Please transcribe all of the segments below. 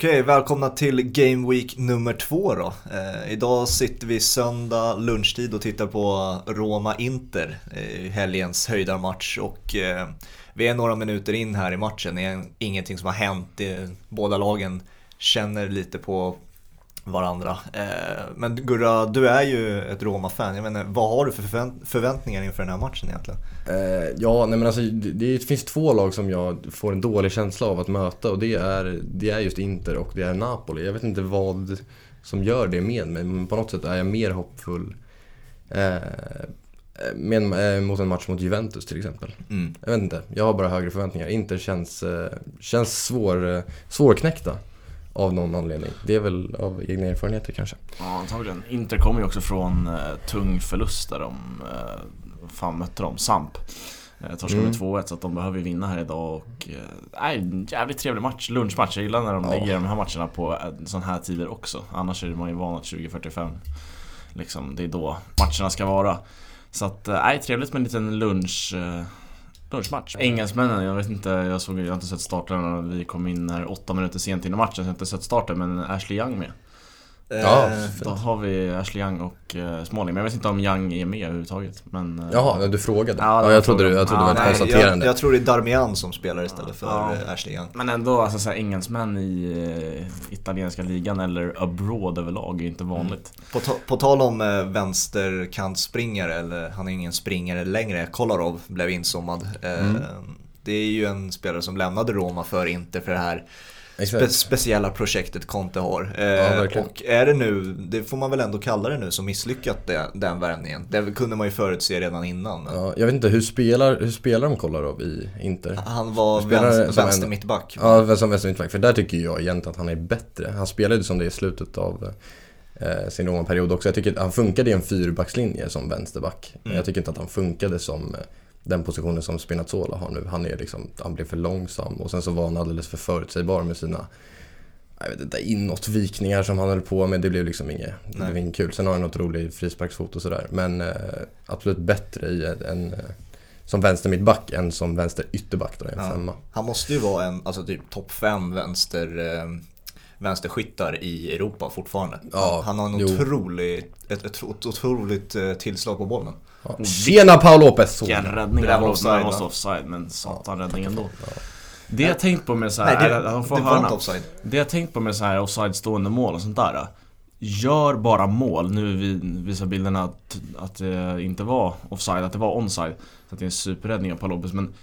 Okej, välkomna till Game Week nummer två då. Eh, idag sitter vi söndag lunchtid och tittar på Roma-Inter, eh, helgens höjdarmatch och eh, vi är några minuter in här i matchen. Det är ingenting som har hänt. båda lagen känner lite på varandra. Eh, men Gurra, du är ju ett Roma-fan. Jag menar, vad har du för förväntningar inför den här matchen egentligen? Eh, ja, nej men alltså det, det, finns två lag som jag får en dålig känsla av att möta och det är, det är just Inter och det är Napoli. Jag vet inte vad som gör det med mig, men på något sätt är jag mer hoppfull eh, med, eh, mot en match mot Juventus till exempel. Mm. Jag vet inte, jag har bara högre förväntningar. Inter känns, eh, känns svår, eh, svårknäckta. Av någon anledning. Det är väl av egna erfarenheter kanske. Ja, antagligen. Inter kommer ju också från uh, tung förlust där de, uh, fan mötte de? Samp. Uh, torskade med 2-1 så att de behöver vinna här idag och... Nej, uh, jävligt trevlig match, lunchmatch. Jag gillar när de ja. lägger de här matcherna på sån här tider också. Annars är man ju van att 20.45 liksom, det är då matcherna ska vara. Så att, nej, trevligt med en liten lunch lunchmatch. Engelsmännen, jag vet inte, jag såg jag har inte sett starten vi kom in här åtta minuter sent in i matchen så jag har inte sett starten men Ashley Young med. Ja, eh, då har vi Ashley Young och uh, Smalling. Men jag vet inte om Young är med överhuvudtaget. Men, uh, Jaha, du frågade? Ja, ja jag, trodde du, jag trodde ja, det var ett konstaterande. Jag, jag, tror det är Darmian som spelar istället för ja. Ashley Young. Men ändå, alltså såhär, engelsmän i uh, italienska ligan eller abroad överlag är inte mm. vanligt. Mm. På, på tal om uh, vänsterkantspringare, eller han är ingen springare längre, Kolarov blev insommad. Mm. Det är ju en spelare som lämnade Roma för inte för det här spe speciella projektet Conte har. Eh, ja, och är det nu, det får man väl ändå kalla det nu, som misslyckat det, den värvningen. Det kunde man ju förutse redan innan. Ja, jag vet inte, hur spelar, hur spelar de Kolarov i Inter? Han var vänster, vänster mittback. Ja, som vänster mittback. För där tycker jag egentligen att han är bättre. Han spelade som det i slutet av eh, sin Roma-period också. Jag tycker att han funkade i en fyrbackslinje som vänsterback. Mm. Jag tycker inte att han funkade som eh, den positionen som Spinazzola har nu. Han, är liksom, han blev för långsam och sen så var han alldeles för förutsägbar med sina jag vet inte, inåtvikningar som han höll på med. Det blev liksom inget, det blev inget kul. Sen har han något roligt frisparksfot och sådär. Men eh, absolut bättre i en, eh, som vänster mittback än som vänster ytterback då, en ja. femma. Han måste ju vara en, alltså typ topp fem vänster eh, vänsterskyttar i Europa fortfarande. Ja, han har en otrolig, ett, ett, ett otroligt eh, tillslag på bollen. Ja. Tjena Paul Lopez! Vilken räddning det var offside, var offside men satan ja, räddning ändå. Ja. Det jag tänkt på med så här, Nej, det, de får det hörna. offside. Det jag tänkt på med så här offside stående mål och sånt där. Gör bara mål. Nu visar bilderna att, att det inte var offside, att det var onside. Så att det är en superräddning av Paul Lopez. Men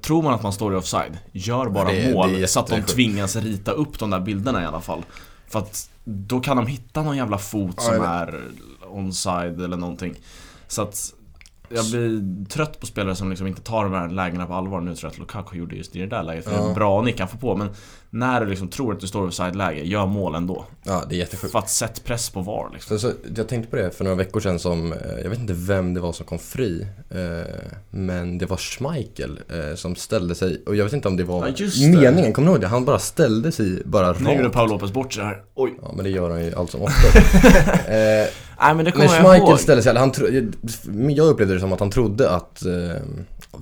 Tror man att man står i offside, gör bara det, mål det så att de tvingas rita upp de där bilderna i alla fall. För att då kan de hitta någon jävla fot som är onside eller någonting. Så att jag blir trött på spelare som liksom inte tar de här lägena på allvar. Nu tror jag att Lukaku gjorde just i det där läget. För ja. det är en bra nick han får på. Men när du liksom tror att du står offside-läge, gör mål ändå. Ja, det är jättesjukt. För att sätta press på VAR liksom. Så, så, jag tänkte på det för några veckor sedan som, eh, jag vet inte vem det var som kom fri. Eh, men det var Schmeichel eh, som ställde sig, och jag vet inte om det var ja, meningen, kommer du ihåg det? Han bara ställde sig bara rakt. Nu gjorde Paul Lopez bort sig här. Oj. Ja, men det gör han ju allt som oftast. eh, Nej men det kommer men jag Schmeichel ihåg. ställde sig, han tro, jag upplevde det som att han trodde att, eh,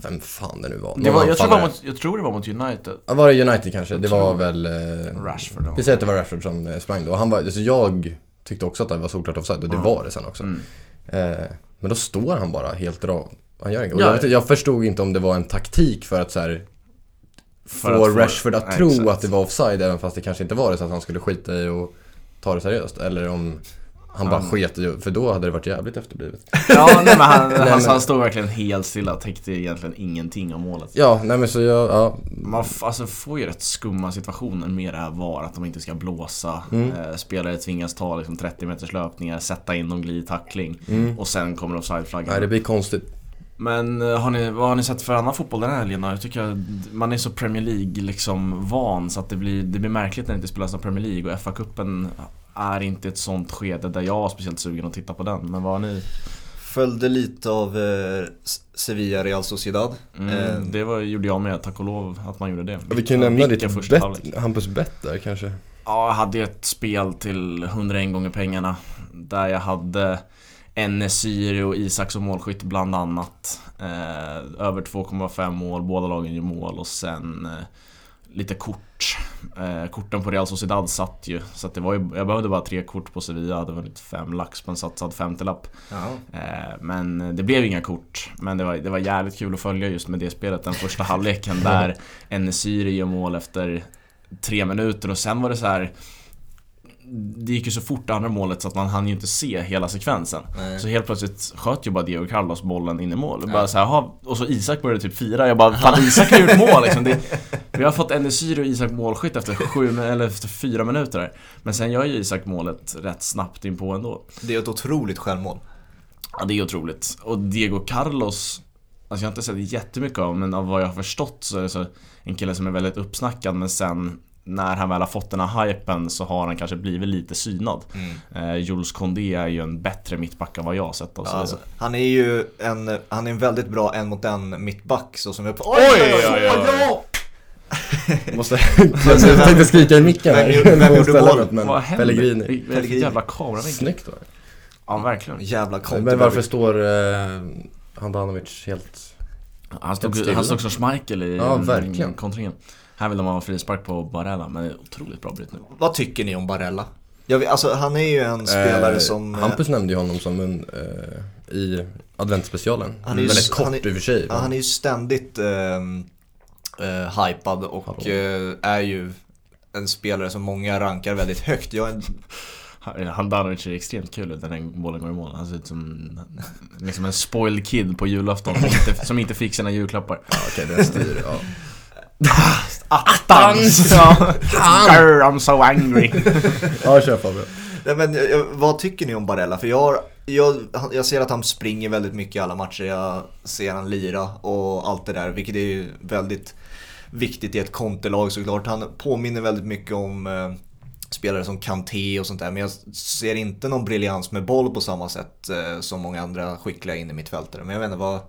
vem fan det nu var. Det var jag, tror det var mot, jag tror det var mot United. Ja, var det United kanske? Det var väl... Eh, Rashford. Vi säger att det var Rashford som eh, sprang då. Han var, alltså jag tyckte också att det var solklart offside och det mm. var det sen också. Mm. Eh, men då står han bara helt rak. Han gör inget. Och jag, jag förstod inte om det var en taktik för att så här, få Rashford att nej, tro exakt. att det var offside även fast det kanske inte var det så att han skulle skita i och ta det seriöst. Eller om han bara sket i för då hade det varit jävligt efterblivet. Ja, nej, men han, nej, han, men... han stod verkligen helt stilla och täckte egentligen ingenting av målet. Ja, nej men så jag, ja. Man alltså, får ju rätt skumma situationer med det här VAR, att de inte ska blåsa. Mm. Eh, spelare tvingas ta liksom, 30 meters löpningar, sätta in någon glidtackling mm. och sen kommer offside-flaggan. Nej, det blir konstigt. Men eh, har ni, vad har ni sett för annan fotboll den här helgen Jag tycker man är så Premier League liksom van så att det blir, det blir märkligt när det inte spelas någon Premier League och FA-cupen är inte ett sånt skede där jag är speciellt sugen att titta på den. Men vad har ni? Följde lite av eh, Sevilla Real Sociedad. Mm, eh, det var, gjorde jag med, tack och lov att man gjorde det. vi kan ju nämna ditt bet, Hampus bet där kanske. Ja, jag hade ett spel till 101 gånger pengarna. Där jag hade Enesyri och Isak som målskytt bland annat. Eh, över 2,5 mål, båda lagen gör mål och sen eh, lite kort. Eh, korten på Real Sociedad satt ju. Så det var ju, jag behövde bara tre kort på Sevilla. Det var lite fem lax på en satsad femtiolapp. Eh, men det blev inga kort. Men det var, det var jävligt kul att följa just med det spelet. Den första halvleken där Enesyri gör mål efter tre minuter och sen var det så här det gick ju så fort det andra målet så att man hann ju inte se hela sekvensen. Nej. Så helt plötsligt sköt ju bara Diego Carlos bollen in i mål. Och, ja. bara så här, och så Isak började typ fira. Jag bara, fan Isak har gjort mål liksom. Det, vi har fått Enesyr och Isak målskytt efter, sju, eller efter fyra minuter. Där. Men sen gör ju Isak målet rätt snabbt in på ändå. Det är ett otroligt självmål. Ja, det är otroligt. Och Diego Carlos, alltså jag har inte sett jättemycket av men av vad jag har förstått så är det så en kille som är väldigt uppsnackad men sen när han väl har fått den här hypen så har han kanske blivit lite synad. Mm. Eh, Jules Condé är ju en bättre mittback än vad jag har sett. Ja, alltså, han är ju en, han är en väldigt bra en mot en mittback så som jag... Oj, oj, oj! oj, oj. Måste, jag tänkte skrika i micken här. Vem, vem gjorde målet? Men Vad händer? Pellegrini. Pellegrini. Jävla kameravinkel. Snyggt då. Ja, verkligen. Jävla Men varför står uh, Handanovic helt... Han stod, han stod som Schmeichel i ja, verkligen. kontringen. Här vill de ha frispark på Barella, men det är otroligt bra brytning. Vad tycker ni om Barella? Jag vet, alltså, han är ju en spelare eh, som... Hampus nämnde ju honom som en, eh, i adventsspecialen. Han är ju, Väldigt kort han är, i och för sig. Ja, han är ju ständigt ehm, eh, hypad och eh, är ju en spelare som många rankar väldigt högt. Jag är Handanovic ser extremt kul ut när den bollen går i mål. Han ser ut som liksom en spoiled kid på julafton som inte, som inte fick sina julklappar. Ja, okej, okay, den styr. Ja. Attans! Ja. I'm so angry. ja, kör Fabian. Nej, men, vad tycker ni om Barella? För jag, jag, jag ser att han springer väldigt mycket i alla matcher. Jag ser han lira och allt det där, vilket är ju väldigt viktigt i ett kontelag såklart. Han påminner väldigt mycket om eh, spelare som Kanté och sånt där. Men jag ser inte någon briljans med boll på samma sätt eh, som många andra skickliga in i mittfältare. Men jag vet inte, vad,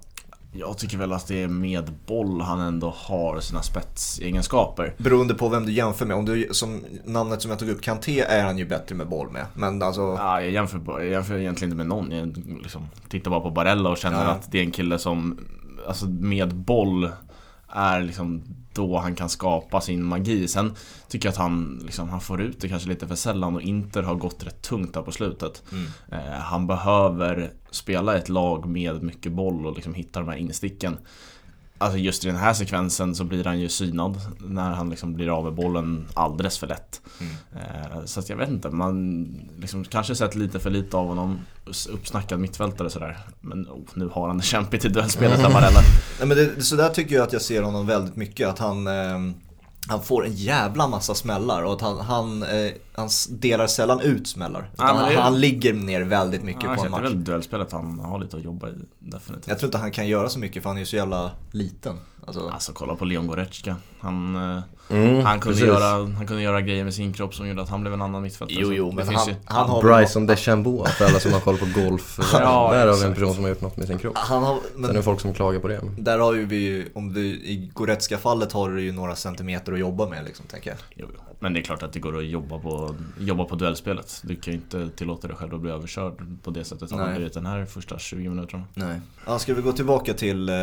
jag tycker väl att det är med boll han ändå har sina spetsegenskaper. Beroende på vem du jämför med. Om du, som namnet som jag tog upp, Kanté är han ju bättre med boll med. Men alltså... Ja, jag jämför, jag jämför egentligen inte med någon. Jag liksom tittar bara på Barella och känner ja. att det är en kille som, alltså med boll, är liksom då han kan skapa sin magi. Sen tycker jag att han, liksom, han får ut det kanske lite för sällan och Inter har gått rätt tungt där på slutet. Mm. Eh, han behöver spela ett lag med mycket boll och liksom hitta de här insticken. Alltså just i den här sekvensen så blir han ju synad när han liksom blir av med bollen alldeles för lätt. Mm. Eh, så att jag vet inte, man liksom kanske sett lite för lite av honom. Uppsnackad mittfältare sådär. Men oh, nu har han det kämpigt i duellspelet, Amarella. Nej men det, så där tycker jag att jag ser honom väldigt mycket. Att han... Eh han får en jävla massa smällar och att han, han, eh, han delar sällan ut smällar. Ja, han, det... han, ligger ner väldigt mycket ja, på en match. Det är väl duellspelet han har lite att jobba i, definitivt. Jag tror inte han kan göra så mycket för han är ju så jävla liten. Alltså, alltså kolla på Leon Goretzka. Han, eh, mm, han, kunde göra, han kunde göra grejer med sin kropp som gjorde att han blev en annan mittfältare. Jo, jo, men han, ju... han har Bryson DeChambeau för alla som har koll på golf. ja, där har vi en person som har gjort något med sin kropp. Han har, men, Sen är det folk som klagar på det. Där har ju vi, om du, i Goretzka-fallet har du ju några centimeter att jobba med liksom, tänker jag. Jo, jo. Men det är klart att det går att jobba på, jobba på duellspelet. Du kan ju inte tillåta dig själv att bli överkörd på det sättet som har blivit den här första 20 minuterna. Nej. Ja, ska vi gå tillbaka till, eh,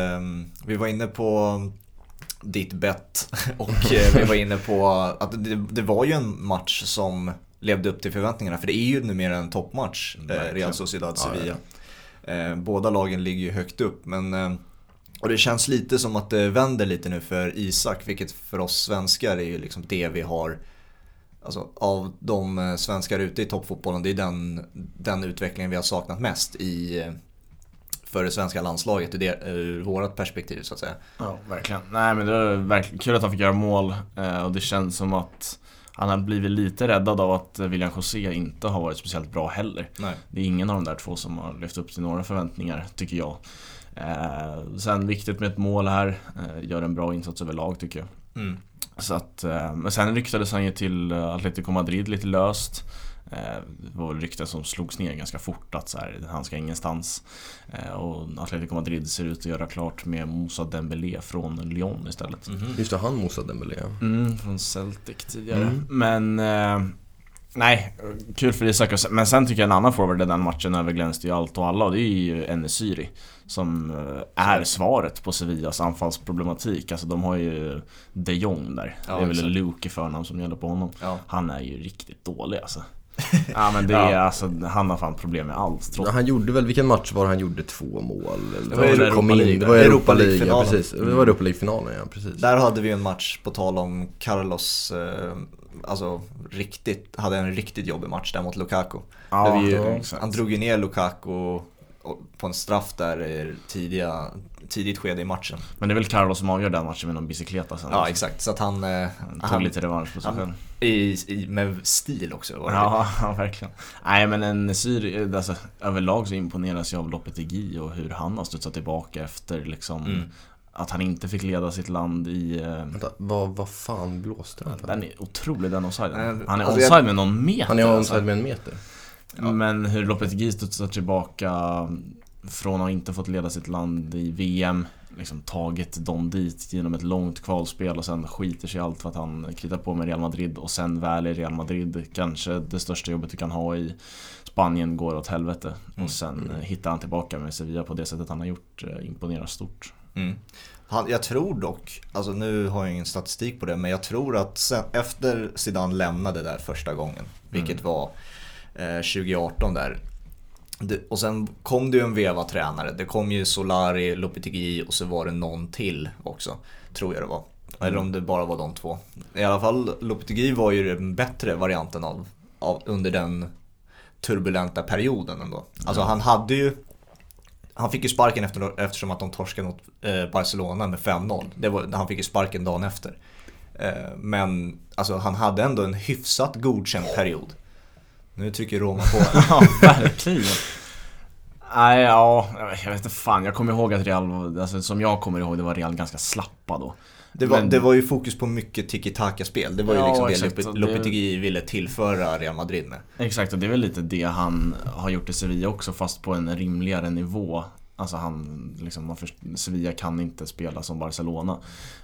vi var inne på ditt bett och eh, vi var inne på att det, det, var ju en match som levde upp till förväntningarna för det är ju numera en toppmatch, eh, Real Sociedad Sevilla. Ja, ja. Båda lagen ligger ju högt upp men och det känns lite som att det vänder lite nu för Isak, vilket för oss svenskar är ju liksom det vi har Alltså av de svenskar ute i toppfotbollen, det är den, den utvecklingen vi har saknat mest i för det svenska landslaget ur, det, ur vårat perspektiv så att säga. Ja, verkligen. Nej men det var verkligen kul att han fick göra mål eh, och det känns som att han har blivit lite räddad av att William José inte har varit speciellt bra heller. Nej. Det är ingen av de där två som har levt upp till några förväntningar, tycker jag. Eh, sen viktigt med ett mål här, eh, gör en bra insats överlag tycker jag. Mm. Så att, eh, men sen ryktades han ju till Atletico Madrid lite löst. Eh, det var väl rykten som slogs ner ganska fort att så här, han ska ingenstans. Eh, och Atletico Madrid ser ut att göra klart med Moussa Dembélé från Lyon istället. Mm. Just det, han Moussa Dembélé. Mm, från Celtic tidigare. Mm. Men eh, Nej, kul för Isak. Men sen tycker jag en annan forward i den matchen överglänste ju allt och alla och det är ju Enesyri. som eh, är svaret på Sevillas anfallsproblematik. Alltså de har ju de Jong där. Ja, det är väl Luke i förnamn som gäller på honom. Ja. Han är ju riktigt dålig alltså. Ja men det är ja. alltså, han har fan problem med allt. Trots... Han gjorde väl, vilken match var han gjorde två mål? Eller? Det var Europa kom in, det var Europa League, ja, precis. Det var Europa League-finalen ja, precis. Där hade vi en match, på tal om Carlos, eh, alltså riktigt, hade en riktigt jobbig match där mot Lukaku. Ja, vi, ja, han drog ju ner Lukaku på en straff där tidiga, tidigt skede i matchen. Men det är väl Carlos som avgör den matchen med någon bicykleta sen? Ja också. exakt, så att han... Eh, han tog han, lite revansch på sig själv. I, i, med stil också var det ja, ja, verkligen. Nej men en syr, alltså, överlag så imponeras jag av Lopetegui och hur han har studsat tillbaka efter liksom mm. Att han inte fick leda sitt land i... Eh, Vänta, vad, vad fan blåste han Den är otrolig den offsiden. Han är alltså, offside med någon meter. Han är offside alltså. med en meter. Ja. Men hur Lopetegui studsar tillbaka från att inte fått leda sitt land i VM liksom tagit dem dit genom ett långt kvalspel och sen skiter sig allt för att han kritar på med Real Madrid och sen väl i Real Madrid, kanske det största jobbet du kan ha i Spanien går åt helvete. Mm. Och sen mm. hittar han tillbaka med Sevilla på det sättet han har gjort, eh, imponerar stort. Mm. Han, jag tror dock, alltså nu har jag ingen statistik på det, men jag tror att sen, efter Zidane lämnade där första gången, vilket mm. var 2018 där, det, och sen kom det ju en veva tränare. Det kom ju Solari, Lopetegui och så var det någon till också. Tror jag det var. Mm. Eller om det bara var de två. I alla fall Lopetegui var ju den bättre varianten av, av under den turbulenta perioden ändå. Alltså han hade ju han fick ju sparken efter, eftersom att de torskade mot eh, Barcelona med 5-0. Han fick ju sparken dagen efter. Eh, men alltså, han hade ändå en hyfsat godkänd period. Nu trycker Roma på. ja, verkligen. Nej, ja, jag vet inte fan. Jag kommer ihåg att Real, alltså, som jag kommer ihåg, det var Real ganska slappa då. Det var, Men... det var ju fokus på mycket tiki-taka-spel. Det var ju ja, liksom exakt, det Lopetegui det... ville tillföra Real Madrid med. Exakt, och det är väl lite det han har gjort i Sevilla också, fast på en rimligare nivå. Alltså han, liksom, Sevilla kan inte spela som Barcelona.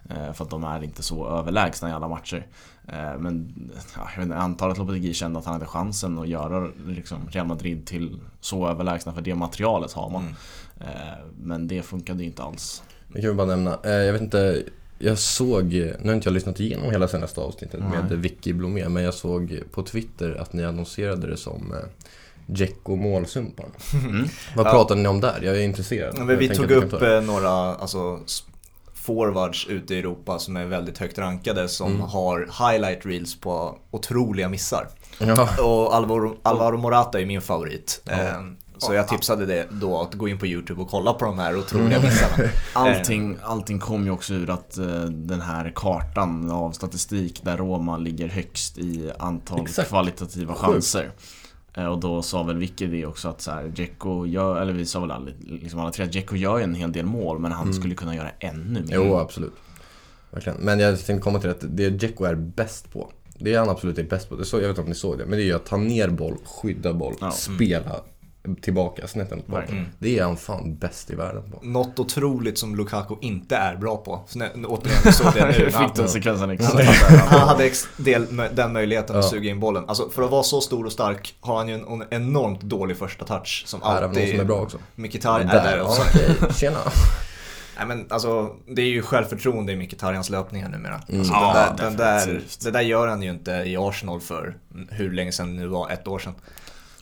Eh, för att de är inte så överlägsna i alla matcher. Eh, men ja, jag, inte, jag antar att Lopetegui kände att han hade chansen att göra liksom, Real Madrid till så överlägsna för det materialet har man. Mm. Eh, men det funkade inte alls. Det kan vi bara nämna. Eh, jag vet inte, jag såg, nu har inte jag lyssnat igenom hela senaste avsnittet mm. med Vicky Blomé, men jag såg på Twitter att ni annonserade det som Djecko målsumpan. Mm. Vad ja. pratade ni om där? Jag är intresserad. Ja, vi tog upp några alltså, forwards ute i Europa som är väldigt högt rankade som mm. har highlight reels på otroliga missar. Ja. Och Alvaro, Alvaro Morata är min favorit. Ja. Ehm, så jag tipsade det då att gå in på YouTube och kolla på de här otroliga mm. missarna. Allting, allting kom ju också ur att uh, den här kartan av statistik där Roma ligger högst i antal Exakt. kvalitativa chanser. Eh, och då sa väl Vicky det också att så här, Dzeko gör, eller vi sa väl alla, liksom alla tre att Dzeko gör en hel del mål men han mm. skulle kunna göra ännu mer. Jo, absolut. Verkligen. Men jag tänkte komma till att det Dzeko är bäst på, det är han absolut är bäst på, det så, jag vet inte om ni såg det, men det är ju att ta ner boll, skydda boll, ja. spela tillbaka, snett tillbaka. Mm. Det är han fan bäst i världen på. Något otroligt som Lukaku inte är bra på. Så återigen, såg det nu. Fick den sekvensen Han hade del, den möjligheten att suga in bollen. Alltså för att vara så stor och stark har han ju en enormt dålig första touch. Som alltid... Är det någon som är bra också? Mkhitaryan är där också. Okay. Tjena. Nej men alltså, det är ju självförtroende i Mkhitarjans löpningar numera. Mm. Alltså, ja, den där, den där, det där gör han ju inte i Arsenal för hur länge sedan nu var, ett år sedan.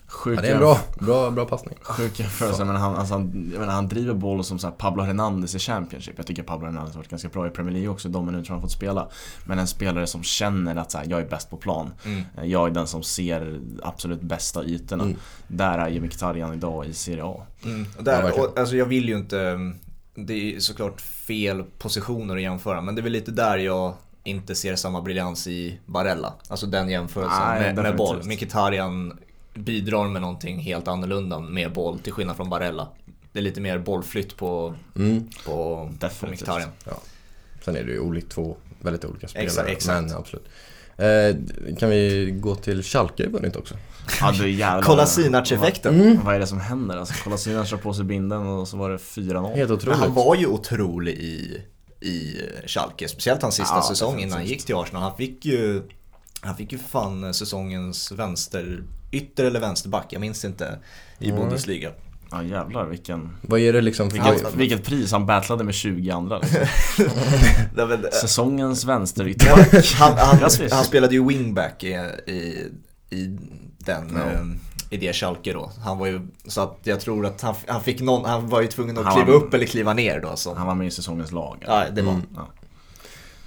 Sjuk ja, det är en bra, bra, bra passning. Sjuk jämförelse, men han, alltså, han, jag menar, han driver boll som så här, Pablo Hernandez i Championship. Jag tycker Pablo Hernandez har varit ganska bra i Premier League också, de minuter han fått spela. Men en spelare som känner att så här, jag är bäst på plan. Mm. Jag är den som ser absolut bästa ytorna. Mm. Där är ju Mkhitaryan idag i Serie A. Mm. där, och, alltså, jag vill ju inte... Det är såklart fel positioner att jämföra, men det är väl lite där jag inte ser samma briljans i Barella. Alltså den jämförelsen Nej, med, med boll. Mkhitaryan bidrar med någonting helt annorlunda med boll till skillnad från Barella. Det är lite mer bollflytt på, mm. på, på Mkhitaryan. Ja. Sen är det ju olikt två väldigt olika spelare. Exakt, exakt. Men absolut. Eh, kan vi gå till Schalke har vunnit också? Ja, det jävlar. Kolasinac-effekten. Mm. Vad är det som händer? Alltså, Kolasinac kör på sig binden och så var det 4-0. Helt otroligt. han var ju otrolig i, i Schalke. Speciellt hans sista ja, säsong innan han gick till Arsenal. Han fick ju han fick ju fan säsongens vänster, ytter eller vänsterback, jag minns inte, i mm. Bundesliga. Ja jävlar vilken... Vad är det liksom för... Vilket, vilket pris, han battlade med 20 andra liksom. Säsongens vänsterytter. han, han, han spelade ju wingback i, i, i den... Ja. Eh, i det Schalke då. Han var ju, så att jag tror att han, han fick någon, han var ju tvungen att han kliva var, upp eller kliva ner då. Så. Han var med i säsongens lag. Ja, det var mm. ja.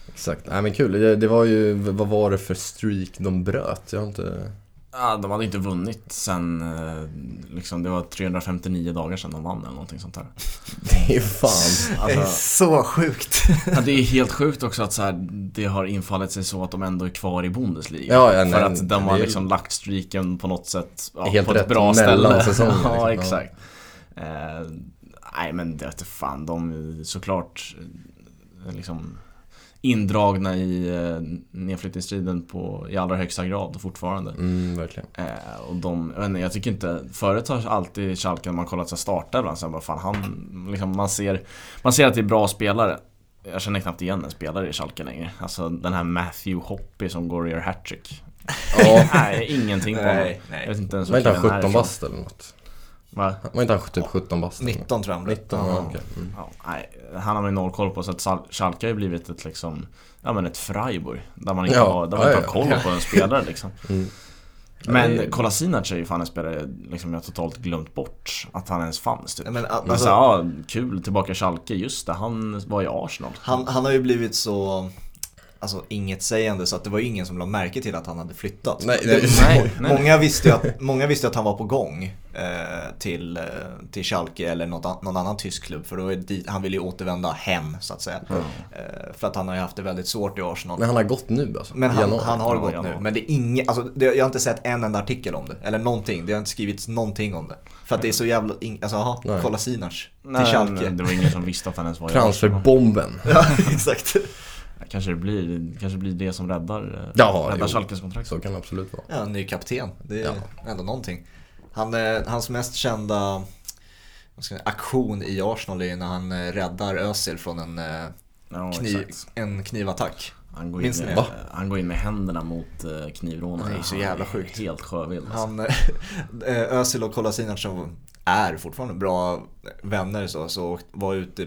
Exakt, nej men kul. Det, det, var ju, vad var det för streak de bröt? Jag har inte... Ja, de hade inte vunnit sen, eh, liksom, det var 359 dagar sedan de vann eller någonting sånt där. Det är fan. Alltså, det är så sjukt. Ja, det är helt sjukt också att så här, det har infallit sig så att de ändå är kvar i Bundesliga. Ja, ja, nej, för att de har liksom lagt streaken på något sätt ja, helt på ett bra ställe. Säsonger, ja, liksom. exakt. Eh, nej men det fan, de såklart eh, liksom indragna i eh, nedflyttningsstriden på, i allra högsta grad fortfarande. Mm, verkligen. Eh, och de, jag, inte, jag tycker inte, förut har alltid Schalke när man kollat sig starta ibland så bara fan han, liksom, man ser, man ser att det är bra spelare. Jag känner knappt igen en spelare i Schalke längre. Alltså den här Matthew Hoppy som går och gör hattrick. Ja. nej, ingenting på honom. Jag vet inte ens inte han 17 bast eller något? Va? Var inte han typ 17 bast? 19 tror jag han blev. 19, ja, okay. mm. ja, nej, Han har man ju noll koll på så att Schalke har ju blivit ett liksom Ja men ett Freiburg Där man inte ja, har, där man ja, inte har koll på en spelare liksom mm. Men Kolasinac är ju fan en spelare liksom jag totalt glömt bort att han ens fanns typ. Men, alltså, men så, ja, kul, tillbaka i Schalke, just det, han var i Arsenal. Han, han har ju blivit så alltså, inget sägande så att det var ingen som lade märke till att han hade flyttat. Nej, nej, nej, nej. Många, visste ju att, många visste att han var på gång eh, till, eh, till Schalke eller något, någon annan tysk klubb för då är dit, han vill ju återvända hem så att säga. Mm. Eh, för att han har ju haft det väldigt svårt i Arsenal. Men han har gått nu alltså? Men han, han har gått ja, nu. Men det är inget, alltså, det, jag har inte sett en enda artikel om det. Eller någonting, det har inte skrivits någonting om det. För att det är så jävla, alltså jaha, kolla Sinac till Schalke. Nej, det var ingen som visste att han ens var i Transferbomben. ja, exakt. Kanske det blir, kanske blir det som räddar, ja, räddar Schalkes kontrakt. Så kan det absolut vara. Ja, ny kapten. Det är ja. ändå någonting. Han, hans mest kända säga, aktion i Arsenal är när han eh, räddar Özil från en, eh, ja, kniv, en knivattack. Han går, in med, han går in med händerna mot eh, knivrånarna. Det är så jävla sjukt. Helt sjövild. Alltså. Özil och Kolasinac som är fortfarande bra vänner så, så var ute,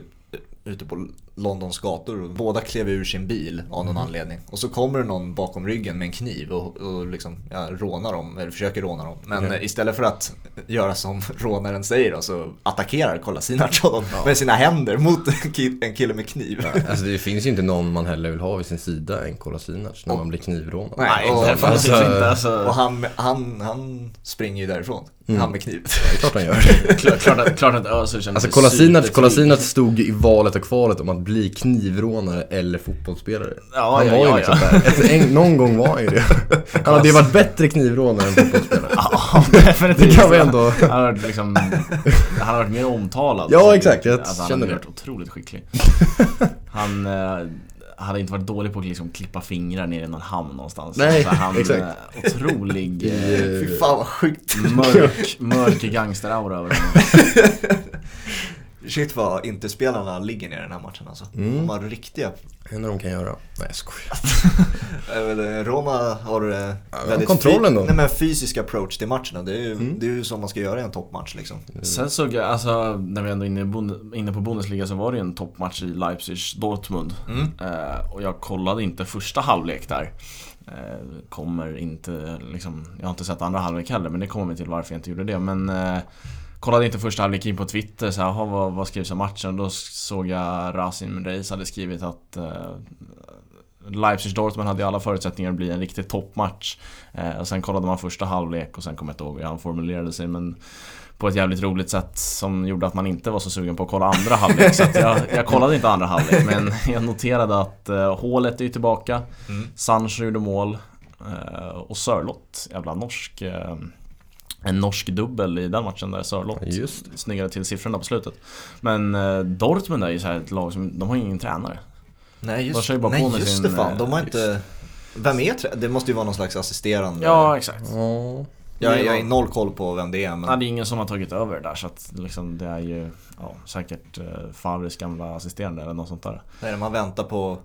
ute på Londons gator och båda klev ur sin bil av någon mm. anledning. Och så kommer det någon bakom ryggen med en kniv och, och liksom, ja, rånar dem, eller försöker råna dem. Men okay. istället för att göra som rånaren säger då, så attackerar Kolasinac honom ja. med sina händer mot en kille med kniv. Ja, alltså det finns ju inte någon man heller vill ha vid sin sida än Kolasinac när och, man blir knivrånad. Nej, och, och, alltså, inte, alltså. och han, han, han springer ju därifrån. Mm. Han med kniv. Ja, klart han gör. klart, klart, klart att Özil känner Alltså Kolasinac, Kolasinac stod i valet och kvalet om att bli knivrånare eller fotbollsspelare. Ja, han ja, var ju liksom ja. där. En, någon gång var han ju det. Han hade ju varit bättre knivrånare än fotbollsspelare. Ja, definitivt. Det kan vi ändå... Han har varit, liksom, han har varit mer omtalad. Ja, exakt. Jag alltså, känner det. Han har varit otroligt skicklig. Han... Eh, hade inte varit dålig på att liksom klippa fingrar ner i någon hamn någonstans. Nej, alltså han, exakt. Eh, otrolig... Fy fan vad sjukt. Mörk, mörk gangster-aura över honom. Shit vad inte spelarna ligger ner i den här matchen alltså. Mm. De har riktiga... Enda de kan göra. Nej jag skojar. Roma har eh, ja, väldigt kontrollen då. Nej, men fysisk approach till matcherna. Det är ju mm. det är ju som man ska göra i en toppmatch liksom. Sen såg jag, alltså när vi ändå är inne, inne på Bundesliga så var det ju en toppmatch i Leipzig-Dortmund. Mm. Uh, och jag kollade inte första halvlek där. Uh, kommer inte, liksom, jag har inte sett andra halvlek heller men det kommer vi till varför jag inte gjorde det. Men uh, kollade inte första halvlek in på Twitter, så här, vad, vad skrivs om matchen? Då såg jag Rasim Reis hade skrivit att eh, Leipzig-Dortmund hade alla förutsättningar att bli en riktig toppmatch. Eh, och sen kollade man första halvlek och sen kommer jag inte ihåg hur han formulerade sig men på ett jävligt roligt sätt som gjorde att man inte var så sugen på att kolla andra halvlek. Så jag, jag kollade inte andra halvlek men jag noterade att uh, hålet är tillbaka. Mm. Sancho gjorde mål. Uh, och Sörlott, jävla norsk uh, en norsk dubbel i den matchen där Sörlott Just. snyggade till siffrorna på slutet. Men eh, Dortmund är ju så här ett lag som, de har ju ingen tränare. Nej just, de bara nej, just sin, det fan, de har eh, inte... Vem är tränare? Det måste ju vara någon slags assisterande. Ja exakt. Mm. Jag, jag är noll koll på vem det är men... Ja, det är ingen som har tagit över där så att liksom, det är ju ja, säkert eh, Favres gamla assisterande eller något sånt där. Det man väntar på?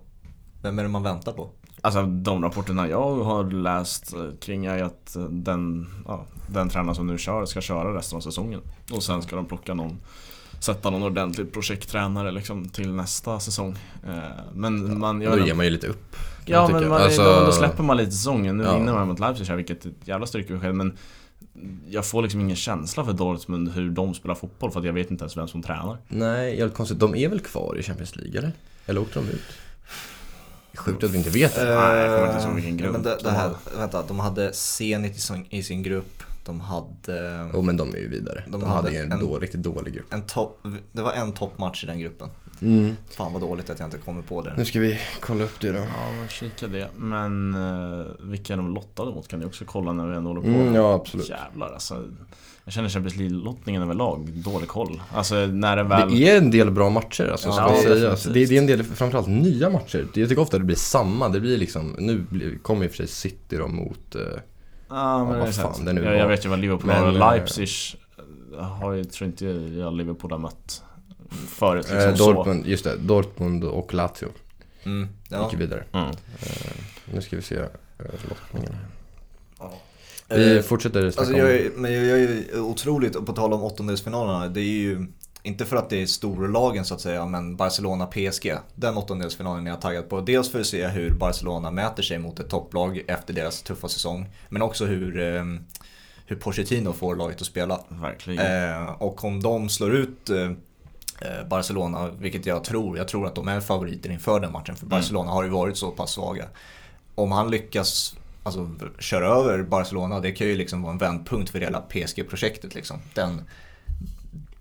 Vem är det man väntar på? Alltså de rapporterna jag har läst kring är att den, ja, den tränare som nu kör ska köra resten av säsongen. Och sen ska de plocka någon sätta någon ordentlig projekttränare liksom till nästa säsong. Eh, men man... Jag då ger man ju lite upp. Ja men man, alltså... då, då, släpper man lite säsongen. Nu ja. vinner man mot Leipzig här vilket är ett jävla styrkebesked men jag får liksom ingen känsla för Dortmund hur de spelar fotboll för att jag vet inte ens vem som tränar. Nej, jävligt konstigt. De är väl kvar i Champions League eller? Eller åkte de ut? Sjukt att vi inte vet det. Uh, Nej, jag kommer inte ihåg vilken grupp. Men det, det här, vänta, de hade Zenit i sin grupp. De hade... Jo oh, men de är ju vidare. De, de hade, hade en, en då, riktigt dålig grupp. En top, det var en toppmatch i den gruppen. Mm. Fan vad dåligt att jag inte kommer på det. Nu ska vi kolla upp det då. Ja, men kika det. Men uh, vilka de lottade mot kan ni också kolla när vi ändå håller på. Mm, ja, absolut. Jävlar alltså. Jag känner Champions League-lottningen överlag, dålig koll. Alltså när det väl... Det är en del bra matcher alltså, ja, ska jag säga. Alltså, det, det, är en del, framförallt nya matcher. Jag tycker ofta det blir samma. Det blir liksom, nu kommer i och för sig City då mot... Uh, Ja, men ja, det fan, det jag, jag vet ju vad Liverpool men, har. Eh, Leipzig har ju, tror inte jag Liverpool har mött förut liksom eh, Dortmund, så. just det. Dortmund och Lazio. Mm, ja. Gick vidare. Mm. Uh, nu ska vi se lottningen här. Vi uh, fortsätter alltså jag är, men jag är otroligt, på tal om åttondelsfinalerna, det är ju inte för att det är storlagen så att säga, men Barcelona-PSG. Den åttondelsfinalen är jag taggad på. Dels för att se hur Barcelona mäter sig mot ett topplag efter deras tuffa säsong. Men också hur, eh, hur Pochettino får laget att spela. Verkligen. Eh, och om de slår ut eh, eh, Barcelona, vilket jag tror, jag tror att de är favoriter inför den matchen. För mm. Barcelona har ju varit så pass svaga. Om han lyckas alltså, köra över Barcelona, det kan ju liksom vara en vändpunkt för hela PSG-projektet. Liksom. Den,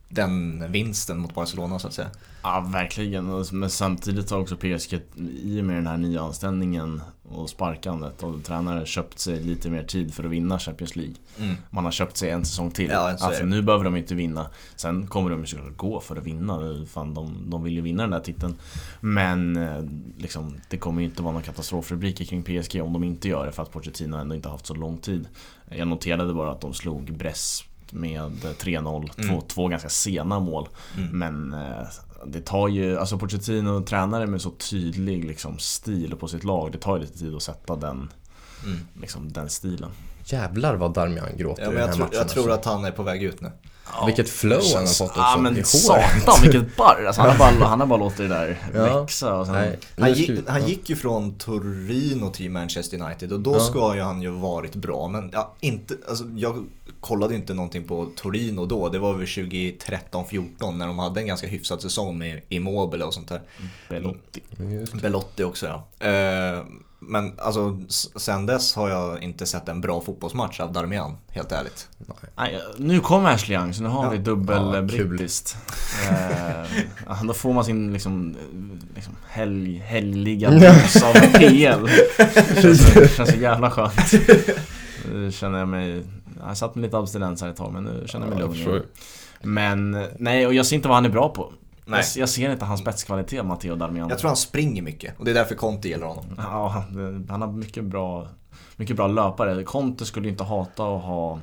den vinsten mot Barcelona så att säga. Ja, verkligen. Men samtidigt har också PSG i och med den här nya anställningen och sparkandet och tränare köpt sig lite mer tid för att vinna Champions League. Mm. Man har köpt sig en säsong till. Ja, alltså nu behöver de inte vinna. Sen kommer de såklart gå för att vinna. Fan, de, de vill ju vinna den där titeln. Men eh, liksom, det kommer ju inte vara några katastrofrubriker kring PSG om de inte gör det för att Pochettino ändå inte haft så lång tid. Jag noterade bara att de slog Brest med 3-0. Mm. Två, två ganska sena mål. Mm. Men eh, det tar ju, alltså Pochettino tränare med så tydlig liksom, stil på sitt lag. Det tar ju lite tid att sätta den, mm. liksom, den stilen. Jävlar vad Darmian gråter ja, i den här jag matchen. Jag tror alltså. att han är på väg ut nu. Ja, vilket flow han har fått också. Ja men satan vilket barr! Alltså, han, har bara, han har bara låtit det där ja. växa och sen... Nej, han, gick, han gick ju från Torino till Manchester United och då ja. ska ju han ju varit bra men ja, inte, alltså, jag kollade inte någonting på Torino då. Det var väl 2013-14 när de hade en ganska hyfsad säsong med Immobile och sånt där. Belotti. Belotti också ja. Eh, men alltså sen dess har jag inte sett en bra fotbollsmatch av Darmian, helt ärligt. Nej. Nu kommer Ashley Young, så nu har ja. vi dubbel ja, brittiskt. eh, då får man sin liksom, liksom helg, helgliga dos av PL. Det känns, det känns så jävla skönt. Nu känner jag mig... Jag satt med lite abstinens här ett tag men nu känner jag mig lugn. Men nej, och jag ser inte vad han är bra på. Nej. Jag, jag ser inte hans spetskvalitet, Matteo Darmian. Jag tror han springer mycket och det är därför Conte gillar honom. Ja, han har mycket bra, mycket bra löpare. Conte skulle inte hata att ha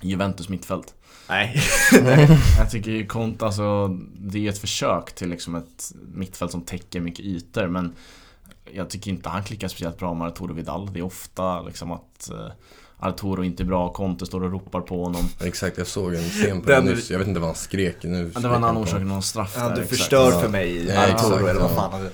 Juventus mittfält. Nej. jag tycker ju Conte, alltså, det är ett försök till liksom ett mittfält som täcker mycket ytor men jag tycker inte han klickar speciellt bra med Arturo Vidal. Det är ofta liksom att eh, Arturo inte bra, Conte står och ropar på honom. Exakt, jag såg en scen på den nyss. Jag vet inte vad han skrek nu. det var när han orsakade någon straff Ja, du förstör för mig Arturo eller vad fan.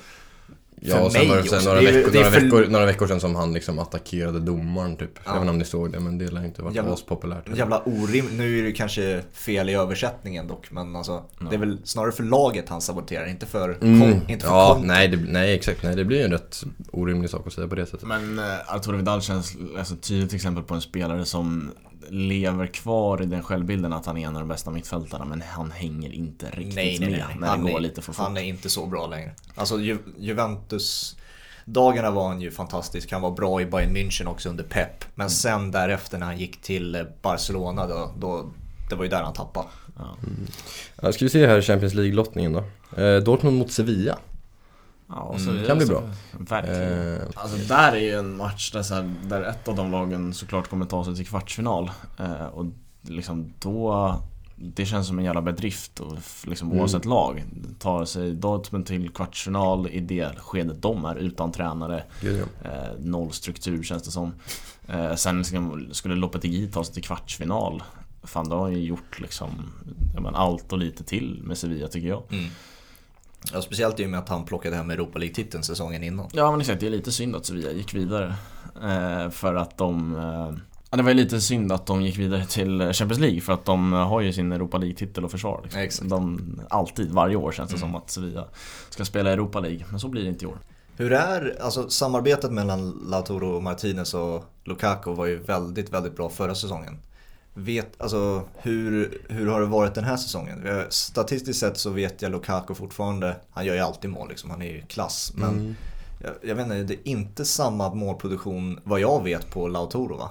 Ja, och sen var det sen några, veckor, några, för... veckor, några veckor sedan som han liksom attackerade domaren typ. Ja. Jag vet inte om ni såg det, men det lär inte varit aspopulärt. Jävla orimligt. Nu är det kanske fel i översättningen dock, men alltså ja. det är väl snarare för laget han saboterar, inte för, mm. kom, inte för Ja, nej, det, nej exakt. Nej, det blir ju en rätt orimlig sak att säga på det sättet. Men äh, Arturo Vidal känns alltså, tydligt exempel på en spelare som lever kvar i den självbilden att han är en av de bästa mittfältarna men han hänger inte riktigt nej, nej, nej. med när han det går är, lite för fort. Han är inte så bra längre. Alltså Ju Juventus dagarna var han ju fantastisk. Han var bra i Bayern München också under Pep. Men mm. sen därefter när han gick till Barcelona då, då det var ju där han tappade. Ja. Mm. Ja, ska vi se här Champions League-lottningen då. Eh, Dortmund mot Sevilla. Ja, så mm, kan bli bra. Verkligen. Eh, alltså där är ju en match där, så här, där ett av de lagen såklart kommer ta sig till kvartsfinal. Eh, och liksom då det känns som en jävla bedrift och liksom mm. oavsett lag. Tar sig Dortmund till kvartsfinal i det skedet de är utan tränare. Eh, noll struktur känns det som. Eh, sen skulle Lopetegui ta sig till kvartsfinal. Fan, då har ju gjort liksom men, allt och lite till med Sevilla tycker jag. Mm. Ja, speciellt i och med att han plockade hem Europa League-titeln säsongen innan. Ja, men exakt. Det är lite synd att Sevilla gick vidare. Eh, för att de... Eh, Ja, det var ju lite synd att de gick vidare till Champions League för att de har ju sin Europa League-titel att försvara. Liksom. Exakt. De, alltid, varje år känns det mm. som att Sevilla ska spela Europa League, men så blir det inte i år. Hur är, alltså samarbetet mellan Lautaro Martinez och Lukaku var ju väldigt, väldigt bra förra säsongen. Vet, alltså hur, hur har det varit den här säsongen? Statistiskt sett så vet jag Lukaku fortfarande, han gör ju alltid mål liksom, han är ju klass. Men mm. jag, jag vet inte, det är inte samma målproduktion vad jag vet på Lautaro va?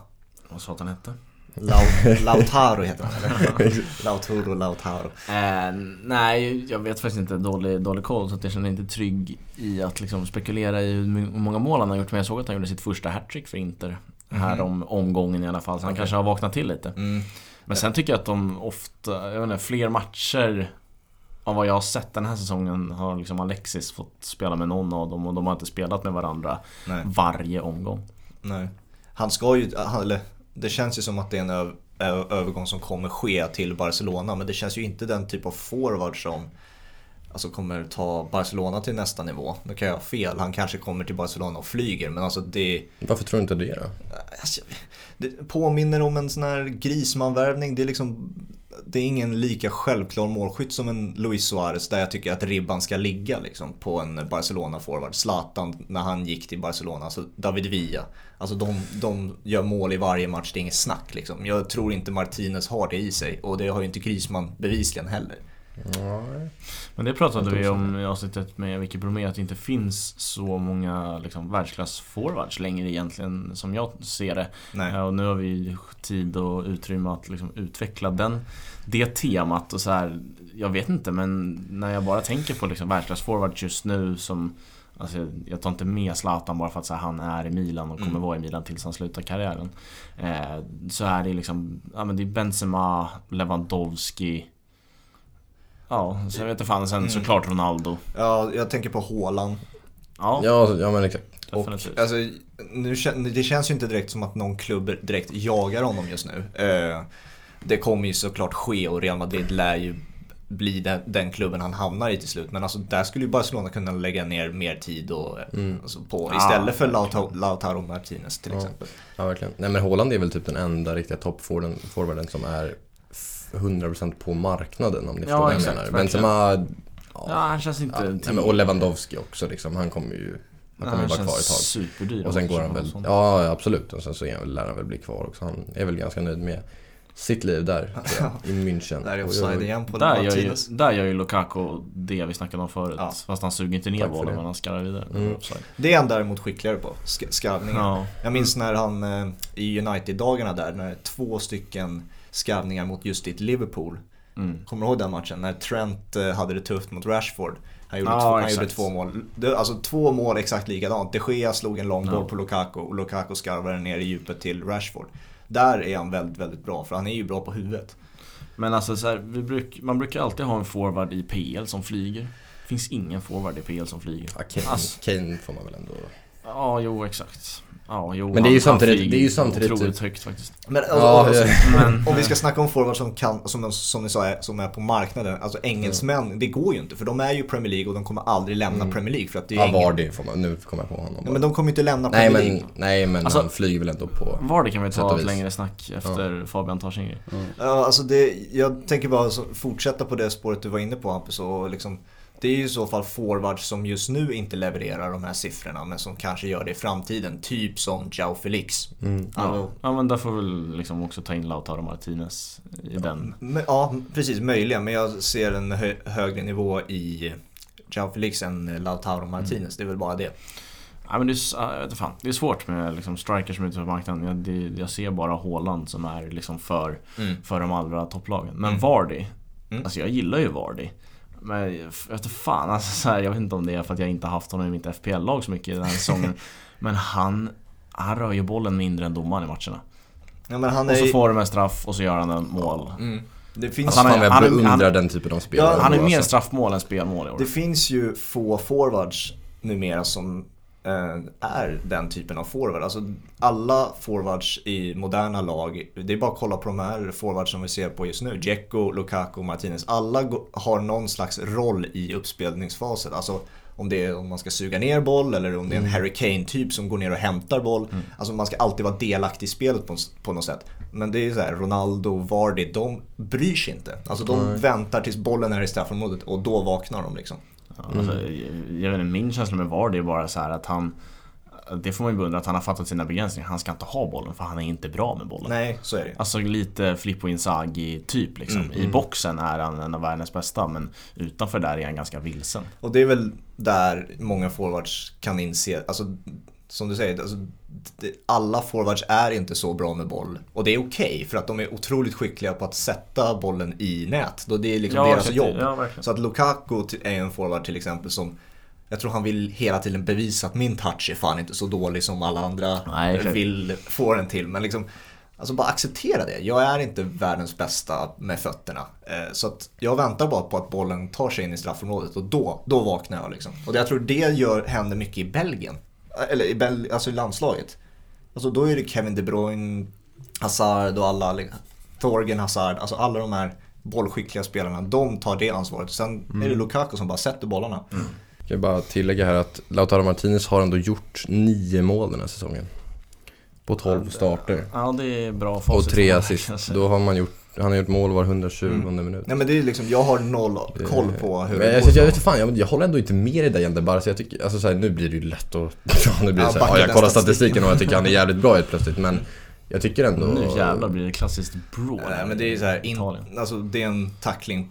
Vad sa att han hette? Lautaro heter han eller? Lautaro, Lautaro. Eh, nej, jag vet faktiskt inte. Dålig, dålig koll så att jag känner inte trygg i att liksom spekulera i hur många mål han har gjort. Men jag såg att han gjorde sitt första hattrick för Inter. Här mm. om omgången i alla fall. Så han okay. kanske har vaknat till lite. Mm. Men sen tycker jag att de ofta, jag vet inte, fler matcher av vad jag har sett den här säsongen har liksom Alexis fått spela med någon av dem och de har inte spelat med varandra Nej. varje omgång. Nej. Han ska ju, eller det känns ju som att det är en övergång som kommer ske till Barcelona men det känns ju inte den typ av forward som alltså kommer ta Barcelona till nästa nivå. Nu kan jag ha fel, han kanske kommer till Barcelona och flyger men alltså det... Varför tror du inte det då? Alltså, det påminner om en sån här grismanvärvning. Det är liksom det är ingen lika självklar målskytt som en Luis Suarez där jag tycker att ribban ska ligga liksom, på en Barcelona-forward. Zlatan när han gick till Barcelona, alltså David Villa. Alltså de, de gör mål i varje match, det är inget snack liksom. Jag tror inte Martinez har det i sig och det har ju inte Griezmann bevisligen heller. Nej. Men det pratade vi om i avsnittet med Vicky Bromé att det inte finns så många liksom, världsklass-forwards längre egentligen som jag ser det. Nej. Och nu har vi tid och utrymme att liksom, utveckla den, det temat och så här, Jag vet inte men när jag bara tänker på liksom, världsklass-forwards just nu som Alltså, jag tar inte med Zlatan bara för att så här, han är i Milan och kommer mm. vara i Milan tills han slutar karriären. Eh, så är det liksom, ja men det är Benzema, Lewandowski Ja, så jag vet inte fan. Sen mm. såklart Ronaldo. Ja, jag tänker på Haaland. Ja, ja, ja men exakt. Och, alltså, nu, det känns ju inte direkt som att någon klubb direkt jagar honom just nu. Eh, det kommer ju såklart ske och Real Madrid lär ju bli den, den, klubben han hamnar i till slut. Men alltså där skulle ju Barcelona kunna lägga ner mer tid och, mm. alltså, på istället för Lautaro, Lautaro Martinez till ja. exempel. Ja, verkligen. Nej men Haaland är väl typ den enda riktiga toppforwarden som är 100% på marknaden om ni förstår vad jag menar. Benzema... Ja, ja, han känns inte... Ja, och Lewandowski också liksom. Han kommer ju... Han kommer ju vara kvar ett tag. superdyr Och sen går han väl... Ja, absolut. Och sen så lär han väl bli kvar också. Han är väl ganska nöjd med sitt liv där, i München. Där är offside igen på där gör, ju, där gör ju Lukaku det vi snackade om förut. Ja. Fast han suger inte ner bollen men han skarvar vidare. Mm. Det är han däremot skickligare på, skarvningen. Ja. Jag minns när han eh, i United-dagarna där, när två stycken skarvningar mot just ditt Liverpool. Mm. Kommer du ihåg den matchen? När Trent eh, hade det tufft mot Rashford. Han gjorde, ah, två, han gjorde två mål. Alltså två mål exakt likadant. De Gea slog en lång boll no. på Lukaku och Lukaku skarvade ner i djupet till Rashford. Där är han väldigt, väldigt bra för han är ju bra på huvudet. Men alltså så här, bruk, man brukar alltid ha en forward i PL som flyger. Det finns ingen forward i PL som flyger. Ja, Kane, alltså, Kane får man väl ändå... Ja, jo exakt. Ja, jo, men det är ju samtidigt... Det är ju samtidigt otroligt typ- högt faktiskt. Men, alltså, ja, alltså, men, om vi ska snacka om forwards som kan, som, som ni sa, är, som är på marknaden. Alltså engelsmän, mm. det går ju inte. För de är ju Premier League och de kommer aldrig lämna mm. Premier League. För att det är ja, Vardy får man, nu kommer jag på honom. Ja, men de kommer ju inte lämna Premier nej, League. nej, men alltså, han flyger väl ändå på Vardy kan vi ta ett längre snack efter. Fabian tar sin grej. Mm. Ja, alltså det, jag tänker bara fortsätta på det spåret du var inne på Hampus. Och liksom, det är ju i så fall forwards som just nu inte levererar de här siffrorna men som kanske gör det i framtiden. Typ som Jao Felix. Mm. Ja. ja men där får vi liksom också ta in Lautaro Martinez i ja, den. Ja precis, möjligen. Men jag ser en hö högre nivå i Jao Felix än Lautaro Martinez. Mm. Det är väl bara det. Ja, men det, är, vet fan, det är svårt med liksom strikers som är ute på marknaden. Jag, det, jag ser bara Håland som är liksom för, mm. för de allra topplagen. Men mm. Vardy, mm. alltså jag gillar ju Vardy. Men jag vet fan, alltså, så här, jag vet inte om det är för att jag inte haft honom i mitt FPL-lag så mycket den här säsongen. men han, han rör ju bollen mindre än domaren i matcherna. Ja, men han och så får de en straff och så gör han en mål. Mm. Det finns... Alltså han, är, han, beundrar han, den typen av spelare. Ja, han är mer alltså. straffmål än spelmål i år. Det finns ju få forwards numera som är den typen av forward. Alltså alla forwards i moderna lag, det är bara att kolla på de här forwards som vi ser på just nu. Dzeko, Lukaku, Martinez. Alla har någon slags roll i uppspelningsfasen. Alltså om det är om man ska suga ner boll eller om det är en mm. Harry Kane-typ som går ner och hämtar boll. Mm. Alltså man ska alltid vara delaktig i spelet på, på något sätt. Men det är så här, Ronaldo, Vardy, de bryr sig inte. Alltså de mm. väntar tills bollen är i straffområdet och då vaknar de liksom. Mm. Alltså, jag vet inte, min känsla med Vardy är bara så att han det får man ju beundra att han har fattat sina begränsningar. Han ska inte ha bollen för han är inte bra med bollen. Nej, så är det Alltså lite Filippo Inzaghi typ liksom. Mm, I mm. boxen är han en av världens bästa men utanför där är han ganska vilsen. Och det är väl där många forwards kan inse, alltså som du säger, alltså, alla forwards är inte så bra med boll. Och det är okej okay, för att de är otroligt skickliga på att sätta bollen i nät. Det är liksom ja, deras jobb. Ja, så att Lukaku är en forward till exempel som jag tror han vill hela tiden bevisa att min touch är fan inte så dålig som alla andra Nej, vill få den till. Men liksom, alltså bara acceptera det. Jag är inte världens bästa med fötterna. Eh, så att jag väntar bara på att bollen tar sig in i straffområdet och då, då vaknar jag liksom. Och jag tror det gör, händer mycket i Belgien. Eller i, Bel alltså i landslaget. Alltså då är det Kevin De Bruyne, Hazard och alla, Thorgen Hazard, alltså alla de här bollskickliga spelarna, de tar det ansvaret. Sen mm. är det Lukaku som bara sätter bollarna. Mm. Jag kan bara tillägga här att Lautaro Martinez har ändå gjort nio mål den här säsongen. På 12 starter. Ja, det är bra facit. Och tre assist. Då har man gjort han har gjort mål var 120 mm. minut. Nej men det är liksom, jag har noll koll på hur men jag, jag, jag, vet fan, jag, jag håller ändå inte med dig där egentligen bara så jag tycker, alltså så här, nu blir det ju lätt att, ja, nu blir det ja, så här, ja, jag kollar statistiken och jag tycker han är jävligt bra helt plötsligt men jag tycker ändå... Nu jävlar blir det klassiskt bro. Nej men det är så här, in, alltså det är en tackling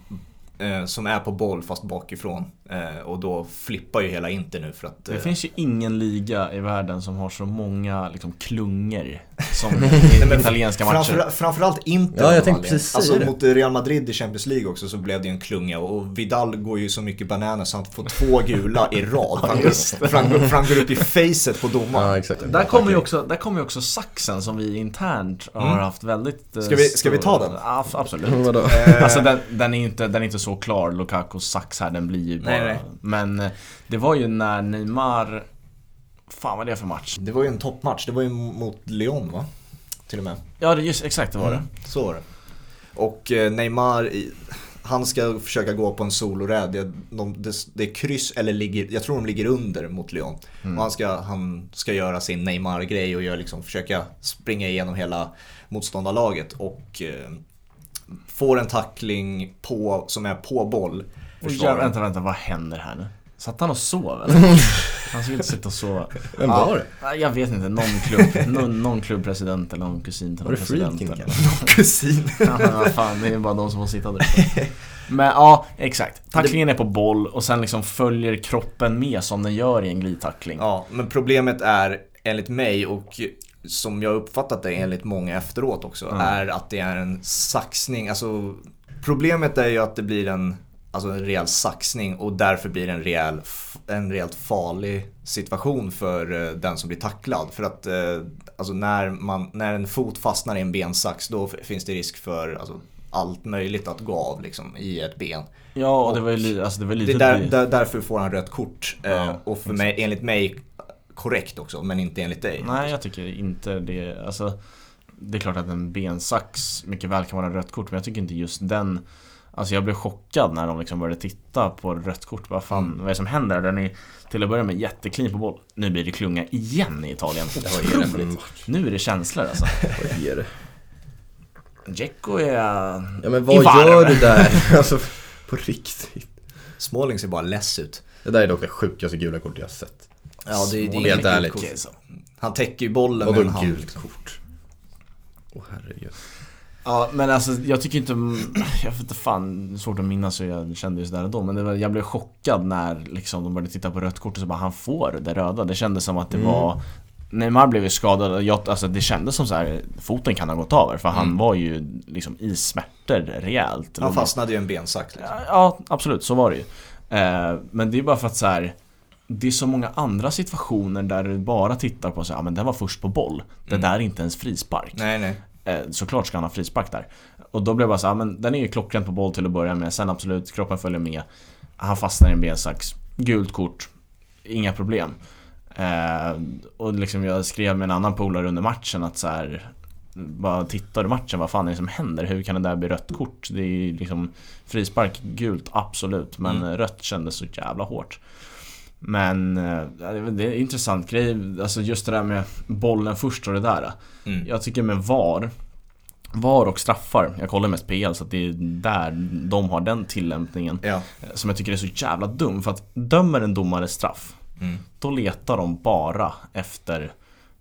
som är på boll fast bakifrån. Eh, och då flippar ju hela Inter nu för att... Det eh, finns ju ingen liga i världen som har så många liksom, klungor som i italienska matcher. Framför, framförallt Inter. Ja, jag tänkte precis Alltså mot Real Madrid i Champions League också så blev det ju en klunga och Vidal går ju så mycket bananas så han får två gula i rad. Han, går, han, går upp i facet på domaren. Ja, exakt. Där kommer ju också, där kommer också saxen som vi internt har mm. haft väldigt... Eh, ska vi, ska vi ta den? Ja, absolut. alltså den, den, är inte, den är inte så klar, Lukakos sax här, den blir ju bara nej, nej. Men eh, det var ju när Neymar... Fan vad är det för match? Det var ju en toppmatch. Det var ju mot Lyon va? Till och med. Ja, det, just, exakt det var mm, det. Så var det. Och eh, Neymar, han ska försöka gå på en soloräd. Det, de, det, det är kryss eller ligger, jag tror de ligger under mot Lyon. Mm. Och han ska, han ska göra sin Neymar-grej och gör liksom, försöka springa igenom hela motståndarlaget. Och eh, får en tackling på, som är på boll. Försvararen. Vänta, vänta, vad händer här nu? Satt han och sov eller? Han skulle inte sitta och sova. Vem var det? Jag vet inte, någon klubb, någon, någon klubbpresident eller någon kusin till någon var det president. Någon kusin? ja, fan, det är bara de som får sitta där. Men ja, exakt. Tacklingen är på boll och sen liksom följer kroppen med som den gör i en glidtackling. Ja, men problemet är enligt mig och som jag uppfattat det enligt många efteråt också, mm. är att det är en saxning. Alltså, problemet är ju att det blir en alltså en rejäl saxning och därför blir det en, rejäl, en rejält farlig situation för eh, den som blir tacklad. För att eh, alltså när, man, när en fot fastnar i en bensax då finns det risk för alltså, allt möjligt att gå av liksom, i ett ben. Ja, och, det var ju alltså, det var lite... Det där, där, därför får han rött kort. Ja, eh, och för mig, enligt mig korrekt också, men inte enligt dig. Nej, jag tycker inte det. Alltså, det är klart att en bensax mycket väl kan vara rött kort, men jag tycker inte just den Alltså jag blev chockad när de liksom började titta på rött kort. Vad fan, mm. vad är det som händer? Den är till att börja med jätteklin på boll. Nu blir det klunga igen i Italien. Otroligt. Nu är det känslor alltså. Vad ger det? Dzeko är Ja men vad gör du där? alltså på riktigt. Småling ser bara less ut. Det där är dock det sjukaste gula kortet jag har sett. Ja det, det är helt ärligt. Kort. Han täcker ju bollen med en hand. gult kort? Åh oh, herregud. Ja men alltså jag tycker inte, jag vet inte fan, svårt att minnas hur jag kände just där och då Men det var, jag blev chockad när liksom, de började titta på rött kort och så bara han får det röda Det kändes som att det mm. var Neymar blev ju skadad, jag, alltså det kändes som så här, foten kan ha gått av för han mm. var ju liksom i smärtor rejält Han fastnade ju i en bensax liksom. Ja absolut, så var det ju eh, Men det är bara för att så här, det är så många andra situationer där du bara tittar på så ja men den var först på boll. Det mm. där är inte ens frispark. Nej, nej. eh, såklart ska han ha frispark där. Och då blev jag bara så här, men den är ju klockren på boll till att börja med. Sen absolut, kroppen följer med. Han fastnar i en bensax. Gult kort. Inga problem. Eh, och liksom jag skrev med en annan polare under matchen att så här, bara tittar i matchen, vad fan är det som händer? Hur kan det där bli rött kort? Det är ju liksom frispark, gult, absolut. Men mm. rött kändes så jävla hårt. Men eh, det är en intressant grej, alltså just det där med bollen först och det där. Mm. Jag tycker med VAR VAR och straffar, jag kollar mest PL så att det är där de har den tillämpningen ja. Som jag tycker är så jävla dum för att dömer en domare straff mm. Då letar de bara efter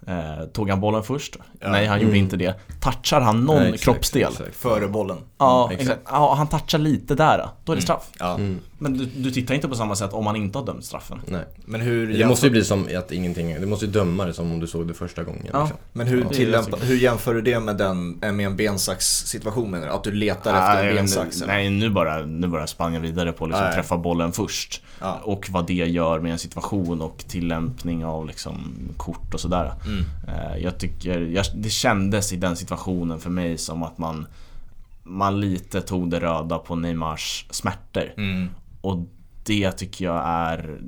Eh, tog han bollen först? Ja. Nej, han mm. gjorde inte det. Touchar han någon Nej, exakt, kroppsdel? Exakt. Före bollen? Ja, mm, exakt. Ja, han touchar lite där. Då är det mm. straff. Ja. Men du, du, tittar inte på samma sätt om han inte har dömt straffen. Nej. Men hur det måste ju bli som att ingenting, du måste ju döma det som om du såg det första gången. Ja. Liksom. Men hur, tillämpa, hur jämför du det med, den, med en bensax situation menar du? Att du letar ah, efter en bensax? Nej, nu bara, nu bara sprang jag vidare på att liksom träffa bollen först. Ja. Och vad det gör med en situation och tillämpning av liksom kort och sådär. Mm. Eh, jag tycker, jag, det kändes i den situationen för mig som att man man lite tog det röda på Neymars smärtor. Mm. Och det tycker jag är...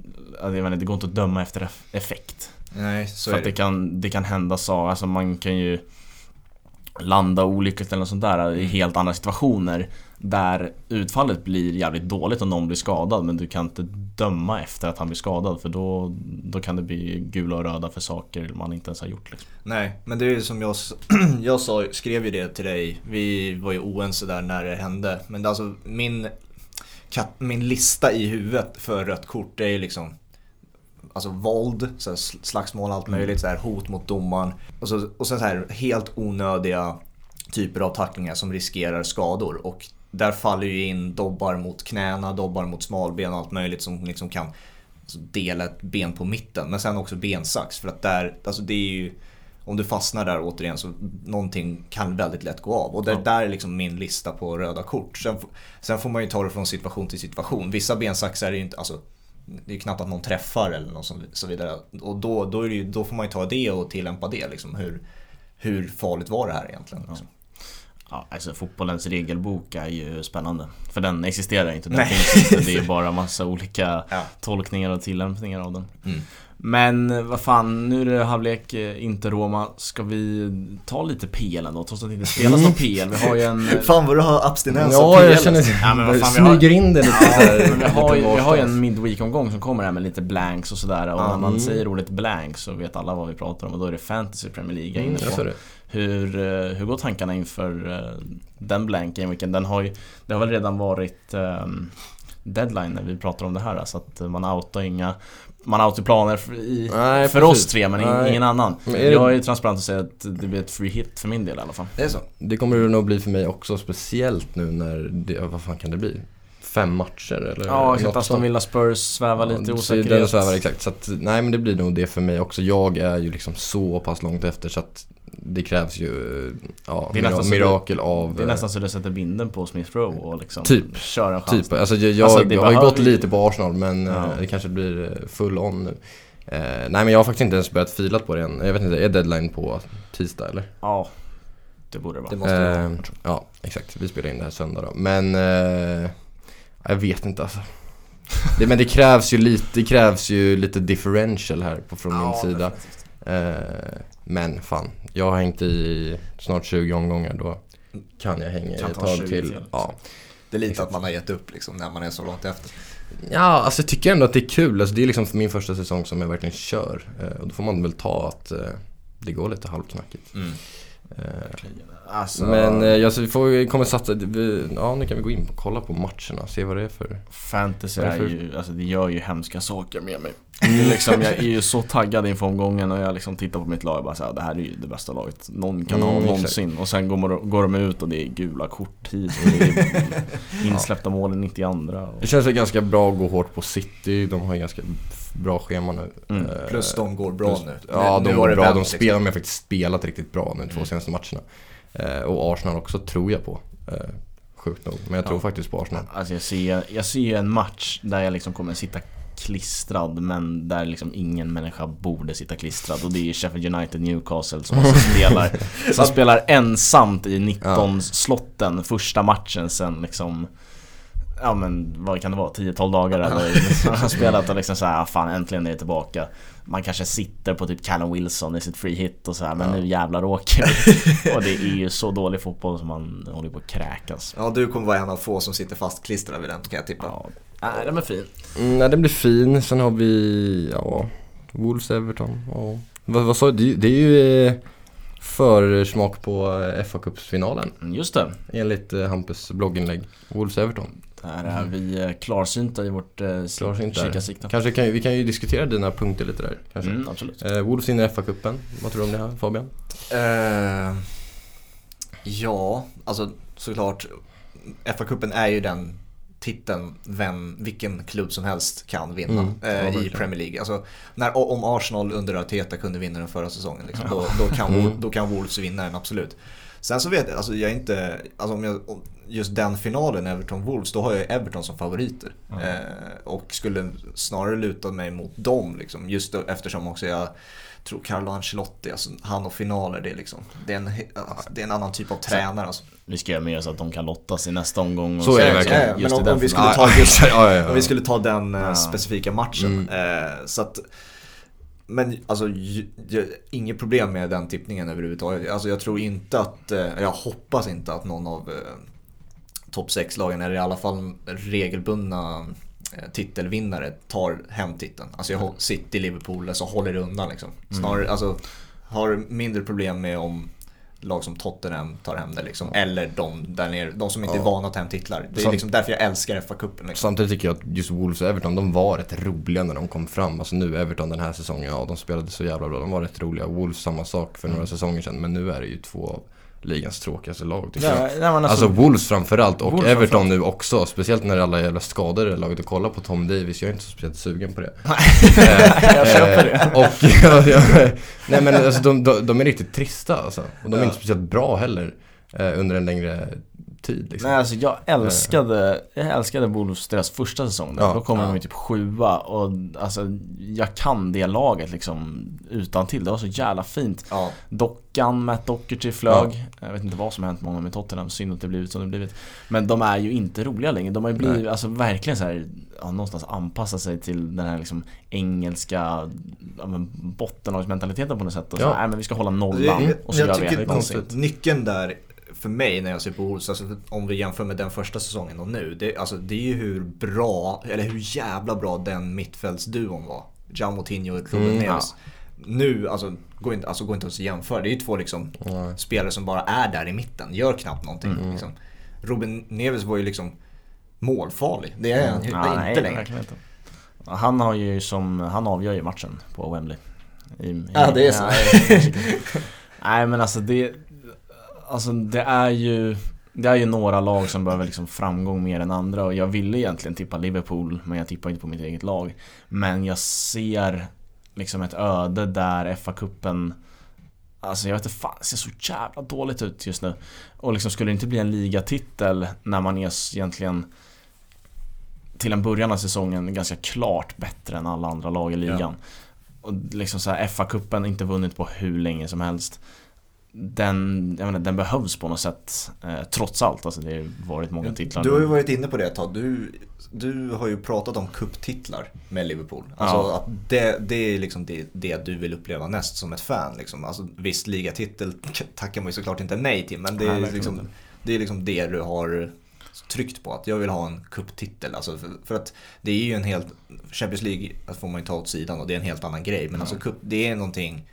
Jag menar, det går inte att döma efter effekt. Nej, så För att det kan, det kan hända så, alltså man kan ju landa olyckligt eller något sånt där i mm. helt andra situationer där utfallet blir jävligt dåligt om någon blir skadad men du kan inte döma efter att han blir skadad för då, då kan det bli gula och röda för saker man inte ens har gjort. Liksom. Nej, men det är ju som jag, jag sa, skrev ju det till dig. Vi var ju oense där när det hände. Men alltså min, min lista i huvudet för rött kort det är ju liksom Alltså våld, så slagsmål, allt möjligt, så här, hot mot domaren. Och, så, och sen så här helt onödiga typer av tacklingar som riskerar skador. Och där faller ju in dobbar mot knäna, dobbar mot smalben och allt möjligt som liksom kan dela ett ben på mitten. Men sen också bensax för att där, alltså det är ju om du fastnar där återigen så någonting kan väldigt lätt gå av. Och det ja. där är liksom min lista på röda kort. Sen, sen får man ju ta det från situation till situation. Vissa bensaxar är ju inte, alltså det är knappt att någon träffar eller något så vidare. Och då, då, ju, då får man ju ta det och tillämpa det. Liksom. Hur, hur farligt var det här egentligen? Liksom? Ja, alltså fotbollens regelbok är ju spännande. För den existerar inte, den finns inte. Det är bara massa olika ja. tolkningar och tillämpningar av den. Mm. Men vad fan, nu är det halvlek, eh, inte Roma. Ska vi ta lite PL ändå? Trots att det inte spelas någon PL. Vi har ju en... fan vad du har abstinens ja, av PL. jag känner ja, men vad fan, vi smyger in det lite ja, men vi har, ju, vi har ju en midweek-omgång som kommer här med lite blanks och sådär. Och mm. när man säger ordet blanks så vet alla vad vi pratar om. Och då är det Fantasy Premier League mm, inne på. Hur, eh, hur går tankarna inför eh, den blank gameweeken? Den har ju, det har väl redan varit um, deadline när vi pratar om det här så att man outar inga man har planer för, i, Nej, för oss tre men Nej. ingen annan. Men jag är transparent och säger att det blir ett free hit för min del i alla fall. Det är så? Det kommer det nog bli för mig också, speciellt nu när, det, vad fan kan det bli? Fem matcher eller Ja, exakt. Aston Villa Spurs svävar ja, lite osäkerhet. Den svävar exakt. Så att, nej men det blir nog det för mig också. Jag är ju liksom så pass långt efter så att det krävs ju ja, det är mirakel av... Det är nästan så du sätter binden på Smith Rowe och liksom typ, kör en chans. Typ, alltså jag, jag, alltså, jag har ju gått lite på Arsenal men ja. Eh, det kanske blir eh, full on nu. Eh, nej men jag har faktiskt inte ens börjat fila på det än. Jag vet inte, är deadline på tisdag eller? Ja, det borde det vara. Det måste det vara. ja, exakt. Vi spelar in det här söndag då. Men eh, jag vet inte alltså. Det, men det krävs ju lite, det krävs ju lite differential här på, från ja, min sida. Men fan, jag har hängt i snart 20 omgångar då kan jag hänga kan i ett tag till. Ja. Det är lite att man har gett upp liksom när man är så långt efter. Ja, alltså jag tycker ändå att det är kul. Alltså, det är liksom min första säsong som jag verkligen kör. Eh, och då får man väl ta att eh, det går lite halvknackigt. Mm. Alltså... Men eh, alltså, vi får, kommer satsa, ja nu kan vi gå in och kolla på matcherna, se vad det är för Fantasy är, för... ju, alltså det gör ju hemska saker med mig. Mm. liksom, jag är ju så taggad inför omgången och jag liksom tittar på mitt lag och bara såhär, det här är ju det bästa laget någon kan mm, ha någonsin. Exakt. Och sen går, går de ut och det är gula korttid och det är insläppta mål i 92 och... Det känns ganska bra att gå hårt på City, de har ju ganska bra schema nu. Mm. Eh, Plus de går bra Plus, nu. Ja, de går bra. De liksom. spelar, de har faktiskt spelat riktigt bra nu de två mm. senaste matcherna. Eh, och Arsenal också tror jag på. Eh, sjukt nog. Men jag tror ja. faktiskt på Arsenal. Alltså jag ser, jag ser en match där jag liksom kommer sitta klistrad men där liksom ingen människa borde sitta klistrad och det är Sheffield United Newcastle som alltså spelar, som spelar ensamt i 19 ja. slotten första matchen sen liksom Ja men vad kan det vara? 10-12 dagar eller? Har spelat och liksom såhär, ah, fan äntligen är det tillbaka. Man kanske sitter på typ Callum Wilson i sitt free hit och så här, men ja. nu jävlar åker vi. Och det är ju så dålig fotboll som man håller på att kräkas. Ja du kommer vara en av få som sitter fastklistrad vid den kan jag tippa. Ja. Nej den är fin. Mm, Nej den blir fin, sen har vi, ja Wolves Everton, ja. Vad, vad sa du? Det är ju eh, försmak på eh, fa Cups-finalen. Mm, Just det. Enligt eh, Hampus blogginlägg. Wolves Everton där är mm. vi eh, klarsynta i vårt eh, kikarsikte. Kanske kan, vi kan ju diskutera dina punkter lite där. Kanske. Mm, absolut. Eh, Wolves vinner FA-cupen. Vad tror du om det här Fabian? Eh, ja, alltså såklart. FA-cupen är ju den titeln vem, vilken klubb som helst kan vinna mm, eh, i Premier League. Alltså, när, om Arsenal under Arteta kunde vinna den förra säsongen, liksom, då, då, kan, mm. då kan Wolves vinna den absolut. Sen så vet jag, alltså jag är inte, alltså om jag, just den finalen, Everton-Wolves, då har jag Everton som favoriter. Mm. Eh, och skulle snarare luta mig mot dem, liksom, just då, eftersom också jag tror Carlo Ancelotti, alltså, han och finaler, det är, liksom, det är, en, det är en annan typ av tränare. Alltså. Vi ska göra mer så att de kan lottas i nästa omgång. så är det verkligen. Ja, men om, om, vi skulle ta just, ja, ja, om vi skulle ta den eh, specifika matchen. Mm. Eh, så att, men alltså, inget problem med den tippningen överhuvudtaget. Alltså jag tror inte att, eh, jag hoppas inte att någon av eh, topp 6-lagen, eller i alla fall regelbundna eh, titelvinnare, tar hem titeln. Alltså jag City, Liverpool, alltså håller undan liksom. Snarare, mm. alltså, har mindre problem med om lag som Tottenham tar hem det liksom. Eller de där nere, de som inte ja. är vana att ta hem titlar. Det är liksom därför jag älskar FA-cupen. Liksom. Samtidigt tycker jag att just Wolves och Everton, de var rätt roliga när de kom fram. Alltså nu Everton den här säsongen, ja de spelade så jävla bra. De var rätt roliga. Wolves samma sak för några mm. säsonger sedan. Men nu är det ju två ligans tråkigaste lag tycker ja, jag. alltså, alltså Wolves framförallt och Wolves Everton framförallt. nu också. Speciellt när alla jävla skador är laget. Och kolla på Tom Davis, jag är inte så speciellt sugen på det. jag köper det. och, ja, ja, nej men alltså de, de, de, är riktigt trista alltså. Och de är inte speciellt bra heller. Eh, under en längre tid. Liksom. Nej, alltså jag älskade, jag älskade Wolves deras första säsong. Ja, Då kom ja. de ju typ sjua och alltså jag kan det laget liksom utan till. Det var så jävla fint. Ja. Dockan, Matt Docherty flög. Ja. Jag vet inte vad som har hänt med honom i Tottenham. Synd att det blivit som det blivit. Men de är ju inte roliga längre. De har ju blivit, alltså verkligen så här, ja, någonstans anpassat sig till den här liksom engelska ja, bottenlagsmentaliteten på något sätt. Och så, ja. nej men vi ska hålla nollan och så jag gör vi det konstigt. Nyckeln där för mig när jag ser på Wolves, alltså om vi jämför med den första säsongen och nu. Det, alltså, det är ju hur bra, eller hur jävla bra den mittfältsduon var. Gian Moutinho och Ruben mm, Neves. Ja. Nu, alltså går, inte, alltså går inte ens att jämföra. Det är ju två liksom, mm. spelare som bara är där i mitten, gör knappt någonting. Mm. Liksom. Ruben Neves var ju liksom målfarlig. Det är han mm. inte nej, längre. Inte. Han har ju som, han avgör ju matchen på Wembley. I, i, ja, det är så. nej men alltså det alltså det är ju det är ju några lag som behöver liksom framgång mer än andra och jag ville egentligen tippa Liverpool men jag tippar inte på mitt eget lag. Men jag ser liksom ett öde där FA-cupen Alltså jag vet inte fan, det ser så jävla dåligt ut just nu. Och liksom skulle det inte bli en ligatitel när man är egentligen till en början av säsongen ganska klart bättre än alla andra lag i ligan. Ja. Och liksom så FA-cupen inte vunnit på hur länge som helst den, jag menar, den behövs på något sätt eh, trots allt. Alltså det har varit många titlar. Du har ju varit inne på det ett tag. Du, du har ju pratat om kupptitlar med Liverpool. Alltså ja. att det, det är liksom det, det, du vill uppleva näst som ett fan. Liksom. Alltså, visst, ligatitel tackar man ju såklart inte nej till. Men det är, nej, liksom, det är liksom det du har tryckt på. Att jag vill ha en kupptitel. Alltså för, för, att det är ju en helt, Champions League får man ju ta åt sidan och det är en helt annan grej. Men ja. alltså kupp, det är någonting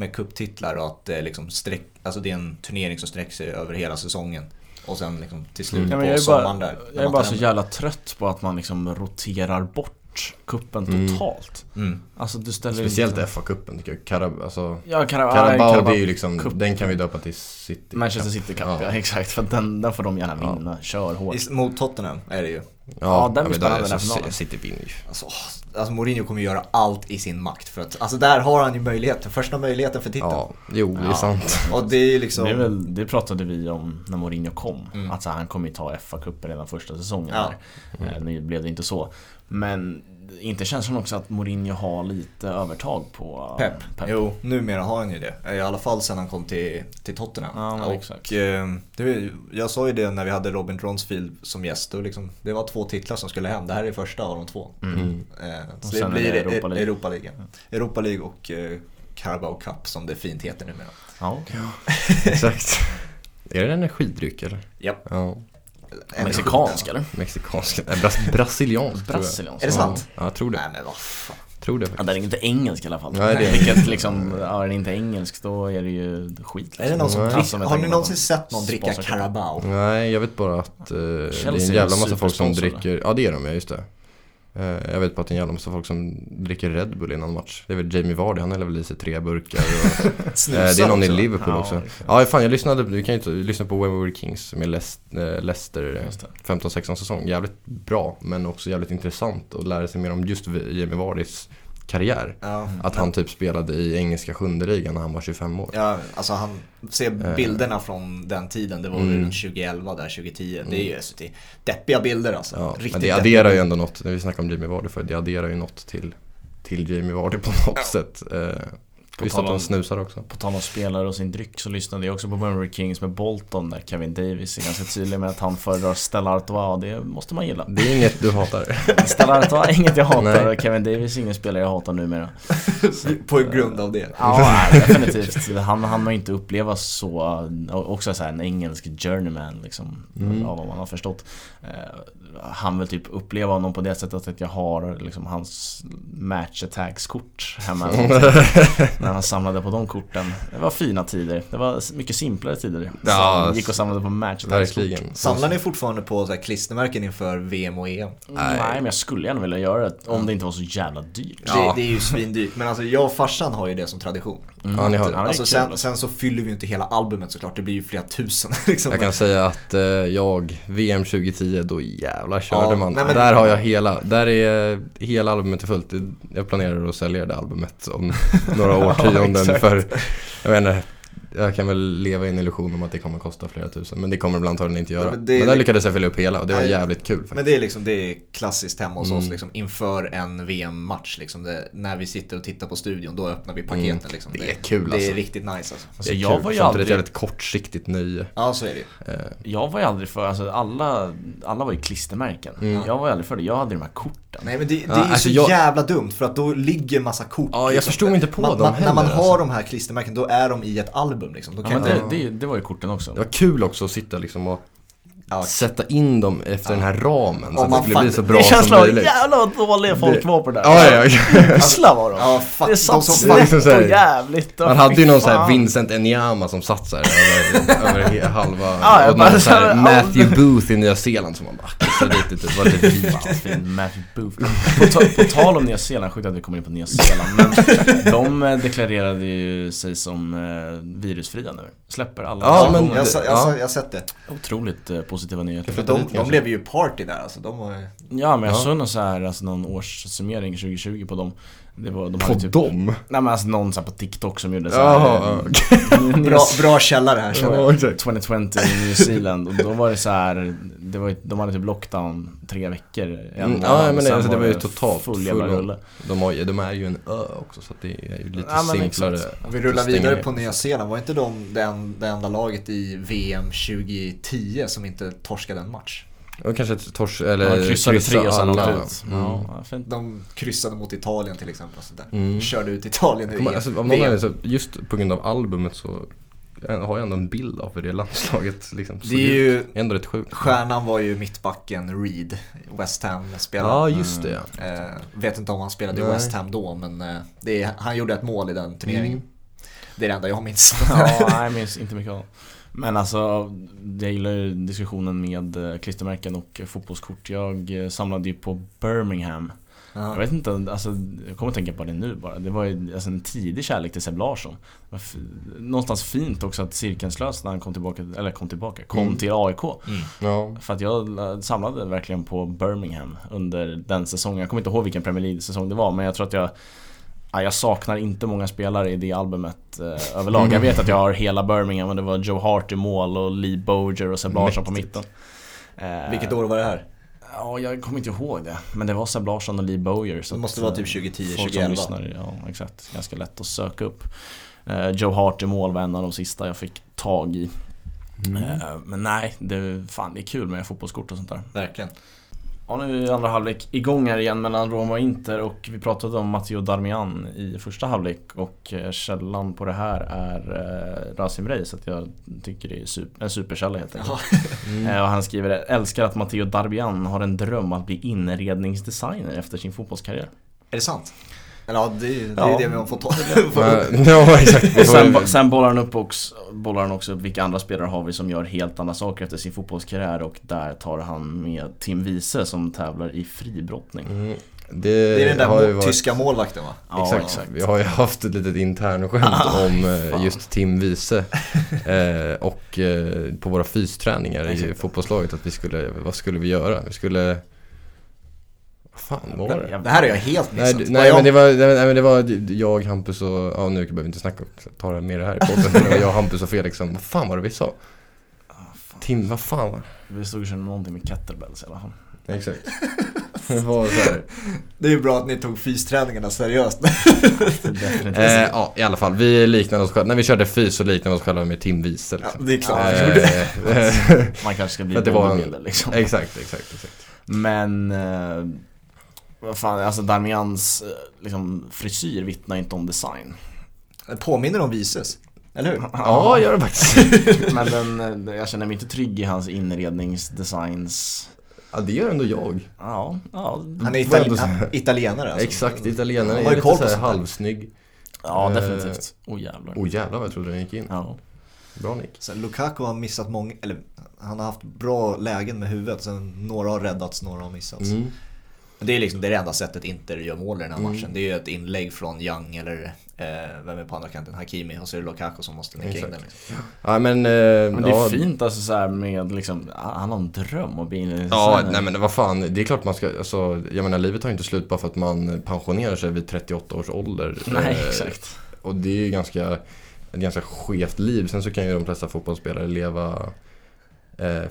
med kupptitlar och att det, liksom sträck, alltså det är en turnering som sträcker sig över hela säsongen. Och sen liksom till slut mm. på sommaren där. Jag är bara så jävla trött på att man liksom roterar bort kuppen mm. totalt. Mm. Alltså du ställer Speciellt inte... FA-cupen tycker jag. Carab alltså, ja, Carab Carabao, Carabao, det är ju liksom, Cup. den kan vi döpa till City Manchester City Cup, ja. ja exakt. För den, den får de gärna vinna. Ja. Kör hårt. Mot Tottenham är det ju. Ja, ja den blir spännande den finalen. City vinner ju. Alltså, alltså Mourinho kommer göra allt i sin makt för att, alltså där har han ju möjligheten, första möjligheten för titeln. Ja, jo det är sant. Och det är liksom... Det, är väl, det pratade vi om när Mourinho kom, mm. att så, han kommer ju ta FA-cupen redan första säsongen. Ja. Mm. Nu blev det inte så. Men inte känslan också att Mourinho har lite övertag på Pep? Pep. Jo, numera har han ju det. I alla fall sen han kom till, till Tottenham. Ja, och, exakt. Eh, det, jag sa ju det när vi hade Robin Dronsfield som gäst. Och liksom, det var två titlar som skulle hem. Det här är första av de två. Mm. Eh, så det blir det Europa League. Europa League, ja. Europa League och eh, Carabao Cup som det fint heter numera. Ja, ja. exakt. Är det energidryck eller? Japp. Ja. Mexikansk eller? Mexikansk, nej bras brasiliansk Brasiliansk. Är det sant? Ja, jag tror det. Nej men vad fan. Tror det faktiskt. Ja, den är inte engelsk i alla fall. Nej, det är... Vilket liksom, ja, är den inte engelsk då är det ju skit. Liksom. Är det någon som drick, har ni någonsin sett någon dricka Carabao? Nej, jag vet bara att uh, det är en jävla massa folk som dricker, ja det är de ja, just det. Uh, jag vet bara att det är en jävla massa folk som dricker Red Bull innan match. Det är väl Jamie Vardy, han häller väl i sig tre burkar. Och, uh, det är någon också. i Liverpool ja, också. Ja, fan jag lyssnade, du kan ju inte lyssna på When We Were Kings med Leicester 15-16 säsong. Jävligt bra, men också jävligt intressant att lära sig mer om just Jamie Vardys karriär. Ja, att han typ spelade i engelska sjunde ligan när han var 25 år. Ja, alltså han ser eh. bilderna uh, från den tiden. Det var mm. 2011 där, 2010. Mm. Det är ju alltså, det är deppiga bilder alltså. Ja, men det adderar ju ändå något, när vi snackar om Jamie Vardy för det adderar ju något till, till Jamie Vardy på något ja. sätt. Uh, på Visst att de snusar också. På tal om spelare och sin dryck så lyssnade jag också på Memory Kings med Bolton där Kevin Davis är ganska tydlig med att han föredrar Stella Artois det måste man gilla. Det är inget du hatar. Stella Artois är inget jag hatar och Kevin Davis är ingen spelare jag hatar numera. på grund av det? Ja, definitivt. Han, han har inte upplevt så, också så en engelsk journeyman liksom, mm. av vad man har förstått. Eh, han vill typ uppleva honom på det sättet att jag har liksom hans match attacks kort hemma. när han samlade på de korten. Det var fina tider. Det var mycket simplare tider. Ja, som gick och samlade på match attacks kort. Samlar ni fortfarande på så här klistermärken inför VM och EM? Nej. Nej, men jag skulle gärna vilja göra det om det inte var så jävla dyrt. Ja. Det, det är ju svindyrt. Men alltså jag och farsan har ju det som tradition. Mm. Ja, ni har det. Alltså, sen, sen, så fyller vi ju inte hela albumet såklart. Det blir ju flera tusen. Liksom. Jag kan säga att eh, jag, VM 2010, då jävlar körde ja, man. Nej, men, där har jag hela, där är hela albumet fullt. Jag planerar att sälja det albumet om några årtionden. ja, för, jag inte, jag kan väl leva i en illusion om att det kommer kosta flera tusen. Men det kommer väl antagligen inte göra. Men, det, men där lyckades jag fylla upp hela och det var nej, jävligt kul faktiskt. Men det är liksom, det är klassiskt hemma hos mm. oss liksom, inför en VM-match. Liksom, när vi sitter och tittar på studion, då öppnar vi paketen. Mm. Liksom. Det, det, är kul alltså. Det är riktigt nice alltså. alltså jag kul, var ju aldrig... ett jävligt kortsiktigt nöje. Ja, så är det uh. Jag var ju aldrig för, alltså alla, alla var ju klistermärken. Mm. Jag var ju aldrig för det, jag hade de här korten. Nej men det, det ja, är ju alltså så jag... jävla dumt för att då ligger massa kort. Ja, jag liksom. förstod inte på man, dem man, heller, När man har alltså. de här klistermärken, då är de i ett album liksom. Då kan ja, det, det, var ju korten också. Det var kul också att sitta liksom och ja. sätta in dem efter ja. den här ramen så att det skulle bli så bra det som möjligt. Det känns jävla dåliga folk var på det där. Ja, ja, ja. Usla var de. Ja, fuck, det satt de snett liksom och jävligt. Man hade ju någon sån här Vincent Enyama som satt så här över, över halva. Ja, och någon så här Matthew Booth i Nya Zeeland som man bara kissade dit det var lite vikt. Matthew Booth. På, på tal om Nya Zeeland, sjukt att vi kommer in på Nya Zeeland. Men de eh, deklarerade ju sig som eh, virusfria nu. Släpper alla. Ja, men jag, har sett det. Otroligt eh, positiva nyheter. För de, de blev ju party där alltså. De var... Ja men jag såg någon så här, alltså någon årssummering 2020 på dem. Det var, de på typ, dem? Nej men alltså någon så på TikTok som gjorde så här, okay. bra, bra källare här känner jag. 2020 i New Zealand och då var det så här, det var, de hade typ lockdown tre veckor. Mm, ja men det, alltså, det var ju totalt full jävla rulle. De, har, de är ju en ö också så det är ju lite ja, simplare. Om vi rullar vidare på Nya Zeeland, var inte de det enda laget i VM 2010 som inte torskade en match? Och kanske ett tors eller ja, kryssade tre och sen åkte ut. Mm. Ja, de kryssade mot Italien till exempel. Så där. Mm. Körde ut Italien i alltså, av någon så Just på grund av albumet så har jag ändå en bild av hur det landslaget liksom Det är ju, ändå rätt sjukt. Stjärnan var ju mittbacken Reed, West Ham-spelaren. Ja, just det. Mm. Eh, vet inte om han spelade Nej. i West Ham då, men eh, är, han gjorde ett mål i den turneringen. Mm. Det är det enda jag minns. ja, jag minns inte mycket av men alltså, jag gillar ju diskussionen med eh, klistermärken och fotbollskort. Jag eh, samlade ju på Birmingham. Ja. Jag vet inte, alltså, jag kommer att tänka på det nu bara. Det var ju alltså, en tidig kärlek till Seb Larsson. Någonstans fint också att cirkeln slöts när han kom tillbaka, eller kom tillbaka, kom mm. till AIK. Mm. Ja. För att jag eh, samlade verkligen på Birmingham under den säsongen. Jag kommer inte ihåg vilken Premier League-säsong det var, men jag tror att jag Ja, jag saknar inte många spelare i det albumet eh, överlag. Jag vet att jag har hela Birmingham och det var Joe Hart i mål och Lee Boger och Seb Larsson på mitten. Eh, Vilket år var det här? Ja, jag kommer inte ihåg det. Men det var Seb Larsson och Lee Bowyer. Så det måste vara typ 2010, 2011. Lyssnar, ja, exakt. Ganska lätt att söka upp. Uh, Joe Hart i mål var en av de sista jag fick tag i. Mm. Uh, men nej, det, fan, det är kul med fotbollskort och sånt där. Verkligen. Ja, nu är andra halvlek igång här igen mellan Roma och Inter och vi pratade om Matteo Darmian i första halvlek och eh, källan på det här är eh, Rasim Rey så att jag tycker det är super, en superkälla helt enkelt. Mm. Och han skriver älskar att Matteo Darmian har en dröm att bli inredningsdesigner efter sin fotbollskarriär. Är det sant? Ja, det, det ja. är det vi har fått ta. ja, exakt. sen, sen bollar han, upp också, bollar han också upp vilka andra spelare har vi som gör helt andra saker efter sin fotbollskarriär och där tar han med Tim Wiese som tävlar i fribrottning. Mm. Det, det, är den där varit... tyska målvakten va? Ja, exakt. exakt. Vi har ju haft ett litet internskämt ah, om fan. Eh, just Tim Wiese eh, Och eh, på våra fysträningar i fotbollslaget att vi skulle, vad skulle vi göra? Vi skulle fan var det? Det här är jag helt missat. Nej, nej men, det var, nej, men det var jag, Hampus och, ja nu behöver vi inte snacka ta det med det här i podden. det var jag, Hampus och Felix som, vad fan var det vi sa? Ah, Tim, vad fan var det? Vi stod och kände någonting med kettlebells i alla fall. Exakt. Det var så här. Det är ju bra att ni tog fysträningarna seriöst. eh, ja, i alla fall. Vi liknade oss själva. När vi körde fys så liknade vi oss själva med Tim Wiese. Liksom. Ja, det är klart. Eh, Man kanske ska bli bodybuilder liksom. Exakt, exakt, exakt. Men eh, vad fan, alltså Darmians eh, liksom, frisyr vittnar inte om design. Det påminner om Vises. Eller hur? Ja, gör det faktiskt. Men den, eh, jag känner mig inte trygg i hans inredningsdesigns Ja, det gör ändå jag. Ja, ja. Han är itali italienare alltså. Exakt, italienare. Han har ju koll på halvsnygg. Ja, definitivt. Oh jävlar. Oh jävlar vad jag trodde den gick in. Ja. Bra Nick. Sen Lukaku har missat många, eller han har haft bra lägen med huvudet. Sen några har räddats, några har missats. Mm. Det är liksom det, enda sättet Inter gör mål i den här mm. matchen. Det är ju ett inlägg från Young eller eh, vem är på andra kanten? Hakimi och så är det Lukaku som måste nicka in den. Liksom. Ja men, eh, men det är ja, fint alltså så med liksom, han har en dröm att bli in Ja, nej men vad fan, det är klart man ska, alltså, jag menar livet tar inte slut bara för att man pensionerar sig vid 38 års ålder. Nej, eh, exakt. Och det är ju ganska, ett ganska skevt liv. Sen så kan ju de flesta fotbollsspelare leva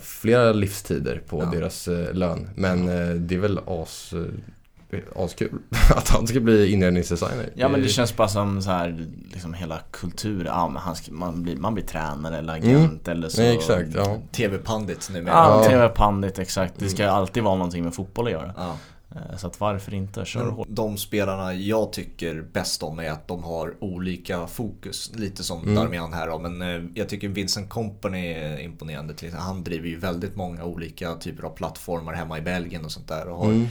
flera livstider på ja. deras eh, lön. Men eh, det är väl as, eh, askul att han ska bli inredningsdesigner. Ja men det känns bara som så här, liksom hela kulturen. Ja, men han ska, man, blir, man blir tränare eller agent mm. eller så. Nej, exakt, ja. TV-pandit numera. Ja, TV-pandit exakt. Det ska mm. alltid vara någonting med fotboll att göra. Ja. Eh, så att varför inte, kör hårt. De spelarna jag tycker bäst om är att de har olika fokus. Lite som mm. Darmian här då. Men eh, jag tycker Vincent Company är imponerande. Han driver ju väldigt många olika typer av plattformar hemma i Belgien och sånt där. Och har mm.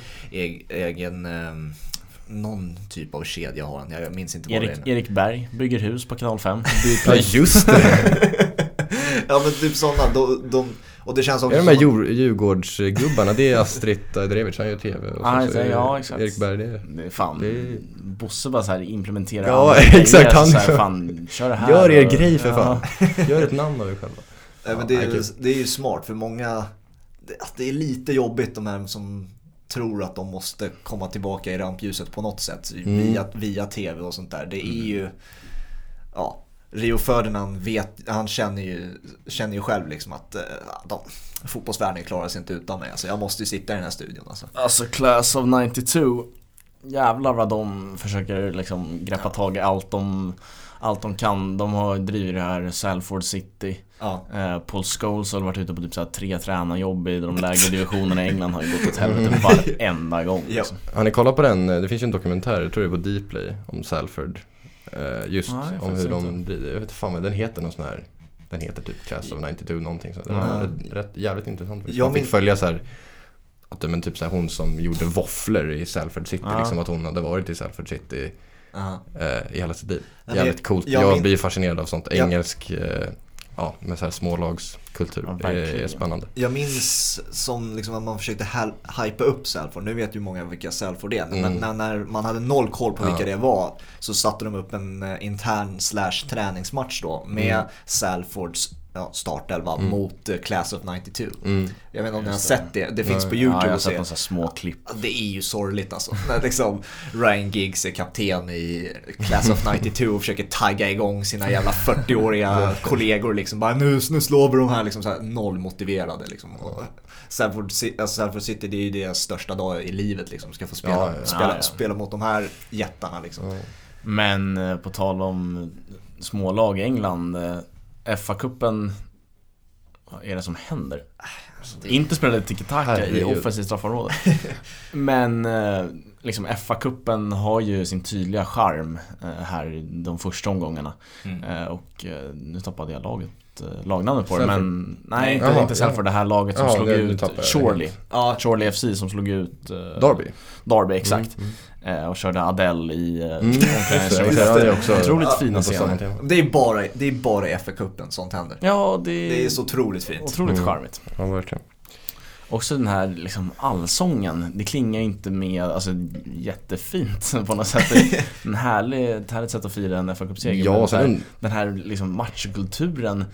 egen ehm, någon typ av kedja har han. Jag minns inte vad Erik, det är. Erik Berg bygger hus på kanal 5. ja just det. ja men typ sådana. De, de och det känns också är de här Djur, Djurgårdsgubbarna, det är Astrid Drevic, han gör TV. Och ah, så, ja, exakt. Erik Berg, det är... Det är fan, det är... Bosse bara såhär implementerar Ja, exakt. Han så här, fan, kör det här. Gör er och... grej för fan. Gör ett namn av er själva. Ja, men det, är, det är ju smart för många, det, det är lite jobbigt de här som tror att de måste komma tillbaka i rampljuset på något sätt mm. via, via TV och sånt där. Det är ju, ja, Rio Ferdinand vet, han känner ju, känner ju själv liksom att de, fotbollsvärlden klarar sig inte utan mig. Alltså, jag måste ju sitta i den här studion. Alltså, alltså Class of 92, jävlar vad de försöker liksom greppa tag i allt de, allt de kan. De har drivit det här Salford City. Ja. Eh, Paul Scholes har varit ute på typ så tre tränarjobb i de lägre divisionerna i England. Har ju gått åt helvete varenda gång. Liksom. Har ni kollat på den? Det finns ju en dokumentär, jag tror det är på Dplay, om Salford. Eh, just ja, om hur de driver. Jag vet fan vad den heter någon sån här Den heter typ Class of 92 någonting så är rätt, jävligt intressant. Jag Man fick min... följa så här att men typ så här, hon som gjorde våfflor i Salford City, ja. liksom att hon hade varit i Salford City eh, i hela sitt liv. Jävligt coolt. Jag, jag min... blir fascinerad av sånt. Engelsk eh, ja, med så här smålagskultur. Ja, det är spännande. Jag minns som liksom att man försökte hypa upp Salford. Nu vet ju många vilka Salford är. Mm. Men när, när, man hade noll koll på vilka ja. det var så satte de upp en eh, intern slash träningsmatch då med mm. Salfords ja, startelva mm. mot uh, Class of 92. Mm. Jag vet inte om ni har sett det, det finns på YouTube ja, jag har sett några små klipp. Det är ju sorgligt alltså. När liksom Ryan Giggs är kapten i Class of 92 och försöker tagga igång sina jävla 40-åriga kollegor liksom. Bara nu, nu slår vi de här liksom så här noll motiverade liksom. Och Sanford, alltså City det är ju deras största dag i livet liksom. Ska få spela, ja, ja. spela, spela mot de här jättarna liksom. Men eh, på tal om smålag i England. Eh, FA-cupen, vad är det som händer? Alltså, det... Inte spelade tiki-taka i offensivt straffområde. Men eh, liksom FA-cupen har ju sin tydliga charm här de första omgångarna. Mm. Och nu tappade jag laget lagnamnet på det men Nej, inte, Jaha, inte Selford, ja. det här laget som Jaha, slog ut Shorley. Ja, Shorley FC som slog ut Derby. Derby, exakt. Mm, mm. Eh, och körde Adele i eh, mm, också Otroligt fina scener. Det är bara, det är bara i FA-cupen sånt händer. Ja, det, det är så otroligt fint. Otroligt mm. charmigt. Ja, verkligen. Också den här liksom allsången, det klingar inte med, alltså jättefint på något sätt. En härlig, ett härligt sätt att fira en FA-cupseger. Ja, den, här, den här liksom matchkulturen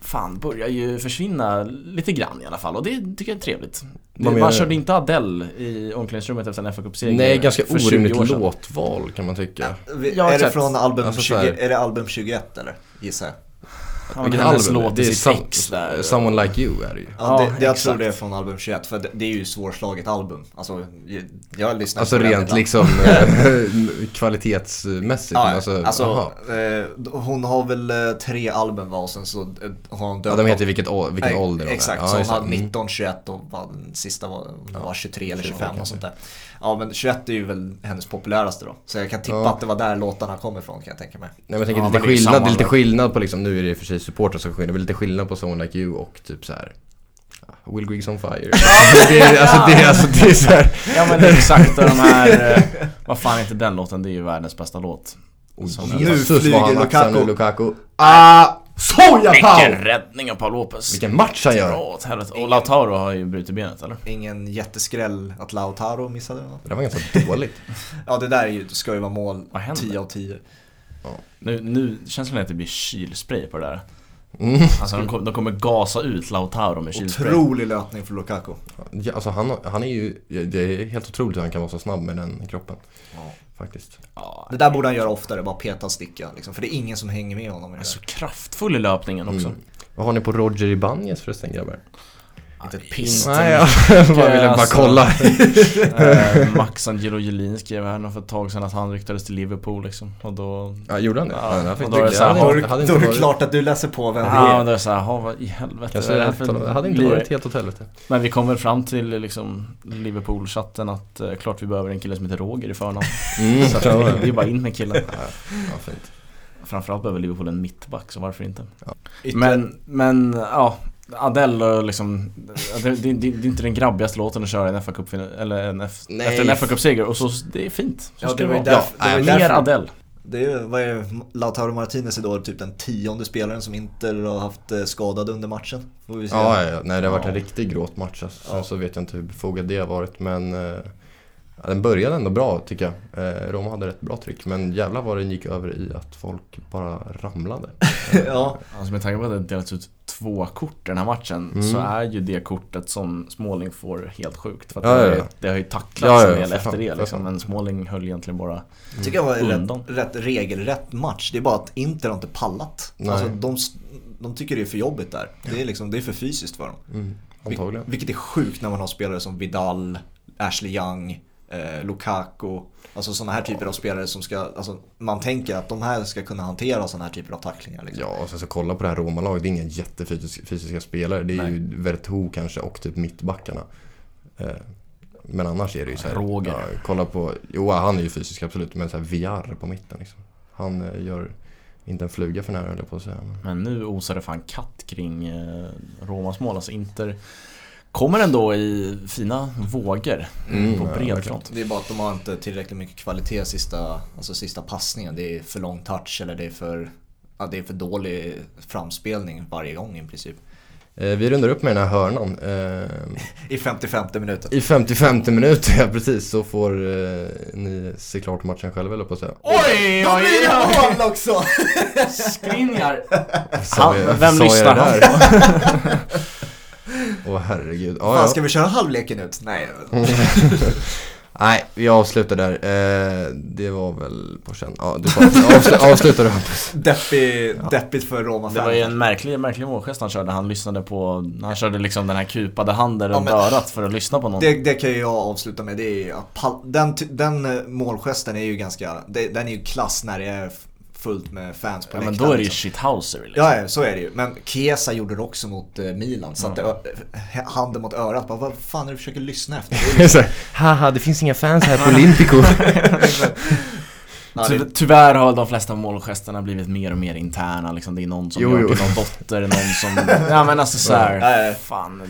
fan börjar ju försvinna lite grann i alla fall och det tycker jag är trevligt. Man, man körde inte Adele i omklädningsrummet efter en fa seger Nej, ganska orimligt låtval kan man tycka. Ja, är, det från album alltså, 20, är det album 21 eller? Gissar jag. Ja, Vilken album? Låt det är some, där. Someone Like You är det ju. Ja, det, det jag tror det är från album 21 för det, det är ju svårslaget album. Alltså, jag har lyssnat alltså, på rent det liksom eh, kvalitetsmässigt. Ja, alltså, alltså eh, hon har väl eh, tre album var och sen så har hon döpt Ja, de heter vilket, vilken ålder Exakt, så hon hade 19, 21 och den sista var, var 23 eller 25 och sånt där. Ja men 21 är ju väl hennes populäraste då. Så jag kan tippa ja. att det var där låtarna kom ifrån kan jag tänka mig. Nej men jag tänker ja, lite, skillnad, det är lite skillnad på liksom, nu är det i och för sig supportrar som sjunger, det är lite skillnad på Someone Like You och typ så här. Will Griggs on fire. det, är, alltså, det, alltså, det är så här. Ja men exakt, de här, eh, vad fan är inte den låten? Det är ju världens bästa låt. Oh, nu flyger Lukaku. Lukaku. Ah! Soja Vilken räddning av Paul Lopez. Vilken match han gör. Åt helvete. Och Lautaro har ju brutit benet eller? Ingen jätteskräll att Lautaro missade. Det var ganska dåligt. ja det där är ju, ska ju vara mål 10 av 10. Nu, nu känns det som att det blir kylspray på det där. Mm. Alltså de, kommer, de kommer gasa ut Lautaro med kylspray. Otrolig löpning för Lukaku. Ja, alltså han, han är ju, det är helt otroligt hur han kan vara så snabb med den kroppen. Ja. Faktiskt. Ja, det där borde han göra oftare, bara peta och sticka. Liksom, för det är ingen som hänger med honom i det Så kraftfull i löpningen också. Mm. Vad har ni på Roger Ibanez förresten grabbar? Inte ett piss. Nej, jag bara ville bara alltså, kolla. äh, Max Angelo Jelin skrev här för ett tag sedan att han ryktades till Liverpool liksom. Och då... Ja, gjorde han det? Ja, ja, då är det, så här, då, då, då är det klart att du läser på vem ja, det är. Ja, då är det såhär, vad i helvete. Kanske det, för, det hade inte varit helt åt helvete. Men vi kommer fram till liksom Liverpool-chatten att uh, klart vi behöver en kille som heter Roger i förnamn. Mm, så det är bara in med killen. Ja, fint. Framförallt behöver Liverpool en mittback, så varför inte? Ja. Men, men ja, Adele och liksom, det, det, det, är inte den grabbigaste låten att köra en fa Cup eller en F, efter en fa Cup-seger och så, det är fint. Så ja, det var ju därför, ja, det var mer Adele. Det är, vad är Lautaro Martinez idag, typ den tionde spelaren som inte har haft eh, skadad under matchen. Får vi se. Ja, ja, nej det har varit en riktig gråtmatch. Alltså. Sen så vet jag inte hur befogat det har varit men eh, Ja, den började ändå bra tycker jag. Eh, Roma hade rätt bra tryck men jävlar vad den gick över i att folk bara ramlade. ja, alltså med tanke på att det delats ut två kort den här matchen mm. så är ju det kortet som Småling får helt sjukt. För att ja, det, ja, det, har ju tacklats en del efter det liksom, men Småling höll egentligen bara mm. tycker jag var undan. Rätt, rätt regelrätt match. Det är bara att Inter har inte pallat. Alltså, de, de tycker det är för jobbigt där. Det är, liksom, det är för fysiskt för dem. Mm, antagligen. Vilket är sjukt när man har spelare som Vidal, Ashley Young eh, Lukaku. Alltså sådana här typer av spelare som ska, alltså man tänker att de här ska kunna hantera sådana här typer av tacklingar. Liksom. Ja, och sen så kolla på det här Roma-laget, det är inga jättefysiska spelare. Det är Nej. ju Vertu kanske och typ mittbackarna. Eh, men annars är det ju så här, Roger. Ja, kolla på, jo han är ju fysisk absolut, men så här VR på mitten liksom. Han eh, gör inte en fluga för nära höll jag på att säga. Men nu osar det fan katt kring eh, Romas mål. Alltså Inter Kommer ändå i fina vågor mm, på bred front. Det är bara att de har inte tillräckligt mycket kvalitet sista, alltså sista passningen. Det är för lång touch eller det är för, ja, det är för dålig framspelning varje gång i princip. Eh, vi rundar upp med den här hörnan. I 55 minuter. I 55 minuter, ja precis. Så får eh, ni se klart matchen själva eller på att säga. Oj, oj, oj! blir det mål också! Skriniar! vem lyssnar han på? Åh oh, herregud. Ah, Fan, ska vi köra halvleken ut? Nej. Nej, vi avslutar där. Eh, det var väl på känn. Ja, du avsluta, avsluta Hampus. Deppig, ja. Deppigt för roma Det var ju en märklig, märklig målgest han körde. Han lyssnade på, han körde liksom den här kupade handen runt ja, örat för att lyssna på någon. Det, det kan ju jag avsluta med. Det är, den, den målgesten är ju ganska, den är ju klass när det är fullt med fans på ja, men då är det ju liksom. shithouser liksom. Ja, så är det ju. Men Chiesa gjorde det också mot eh, Milan. Så mm. att handen mot örat. Bara, vad fan är det du försöker lyssna efter? Liksom... Haha, det finns inga fans här på Olympico. Ty tyvärr har de flesta målgesterna blivit mer och mer interna liksom. Det är någon som jo, gör till någon dotter, någon som... ja men alltså såhär, fan.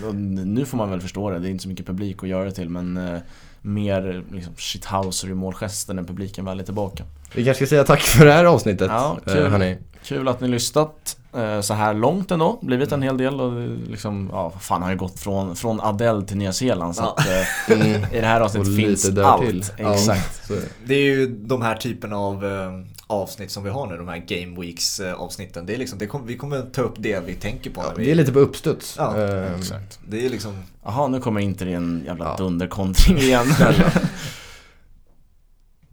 Nu får man väl förstå det. Det är inte så mycket publik att göra det till men uh, mer liksom, shithouser i målgesten när publiken väl är tillbaka. Vi kanske ska säga tack för det här avsnittet. Ja, kul, hörni. kul att ni lyssnat eh, så här långt ändå. Blivit en hel del och liksom, ja fan har ju gått från, från Adele till Nya Zeeland så ja. att eh, mm. i det här avsnittet finns allt. Till. Exakt. Ja, det är ju de här typerna av eh, avsnitt som vi har nu, de här Game Weeks avsnitten. Det är liksom, det kom, vi kommer ta upp det vi tänker på. Ja, vi... Det är lite på uppstuds. Ja, uh, exakt. Det är liksom... Jaha, nu kommer inte en jävla ja. dunderkontring igen.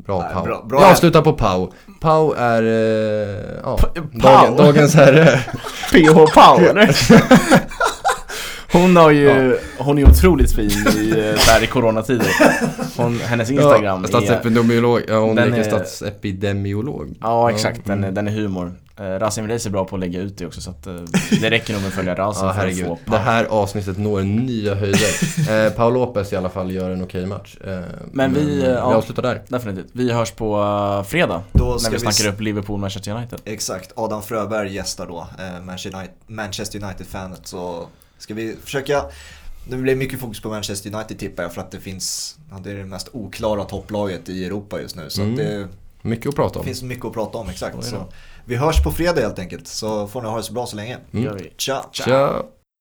Bra Nej, Pau. Bra, bra. Jag avslutar på Pau. Pau är, eh, ja, Dagen, dagens herre. PH Pau eller? Hon har ju, ja. hon är otroligt fin i, där i coronatider. Hon, hennes Instagram ja, statsepidemiolog, ja hon är statsepidemiolog. Ja exakt, mm. den, är, den är humor. Uh, Rasim Reis är bra på att lägga ut det också så att uh, det räcker nog med att följa Rasim ja, för att få Det här avsnittet når nya höjder. uh, Paul Lopez i alla fall gör en okej match. Uh, men, men vi, vi avslutar där. Definitivt. Vi hörs på fredag då när vi snackar vi... upp Liverpool Manchester United. Exakt, Adam Fröberg gästar då Manchester United-fanet så ska vi försöka det blir mycket fokus på Manchester United tippar jag för att det finns, ja, det är det mest oklara topplaget i Europa just nu. Så mm. det mycket att prata om. finns mycket att prata om, exakt. Så vi hörs på fredag helt enkelt, så får ni ha det så bra så länge. Mm. Ciao! Ciao.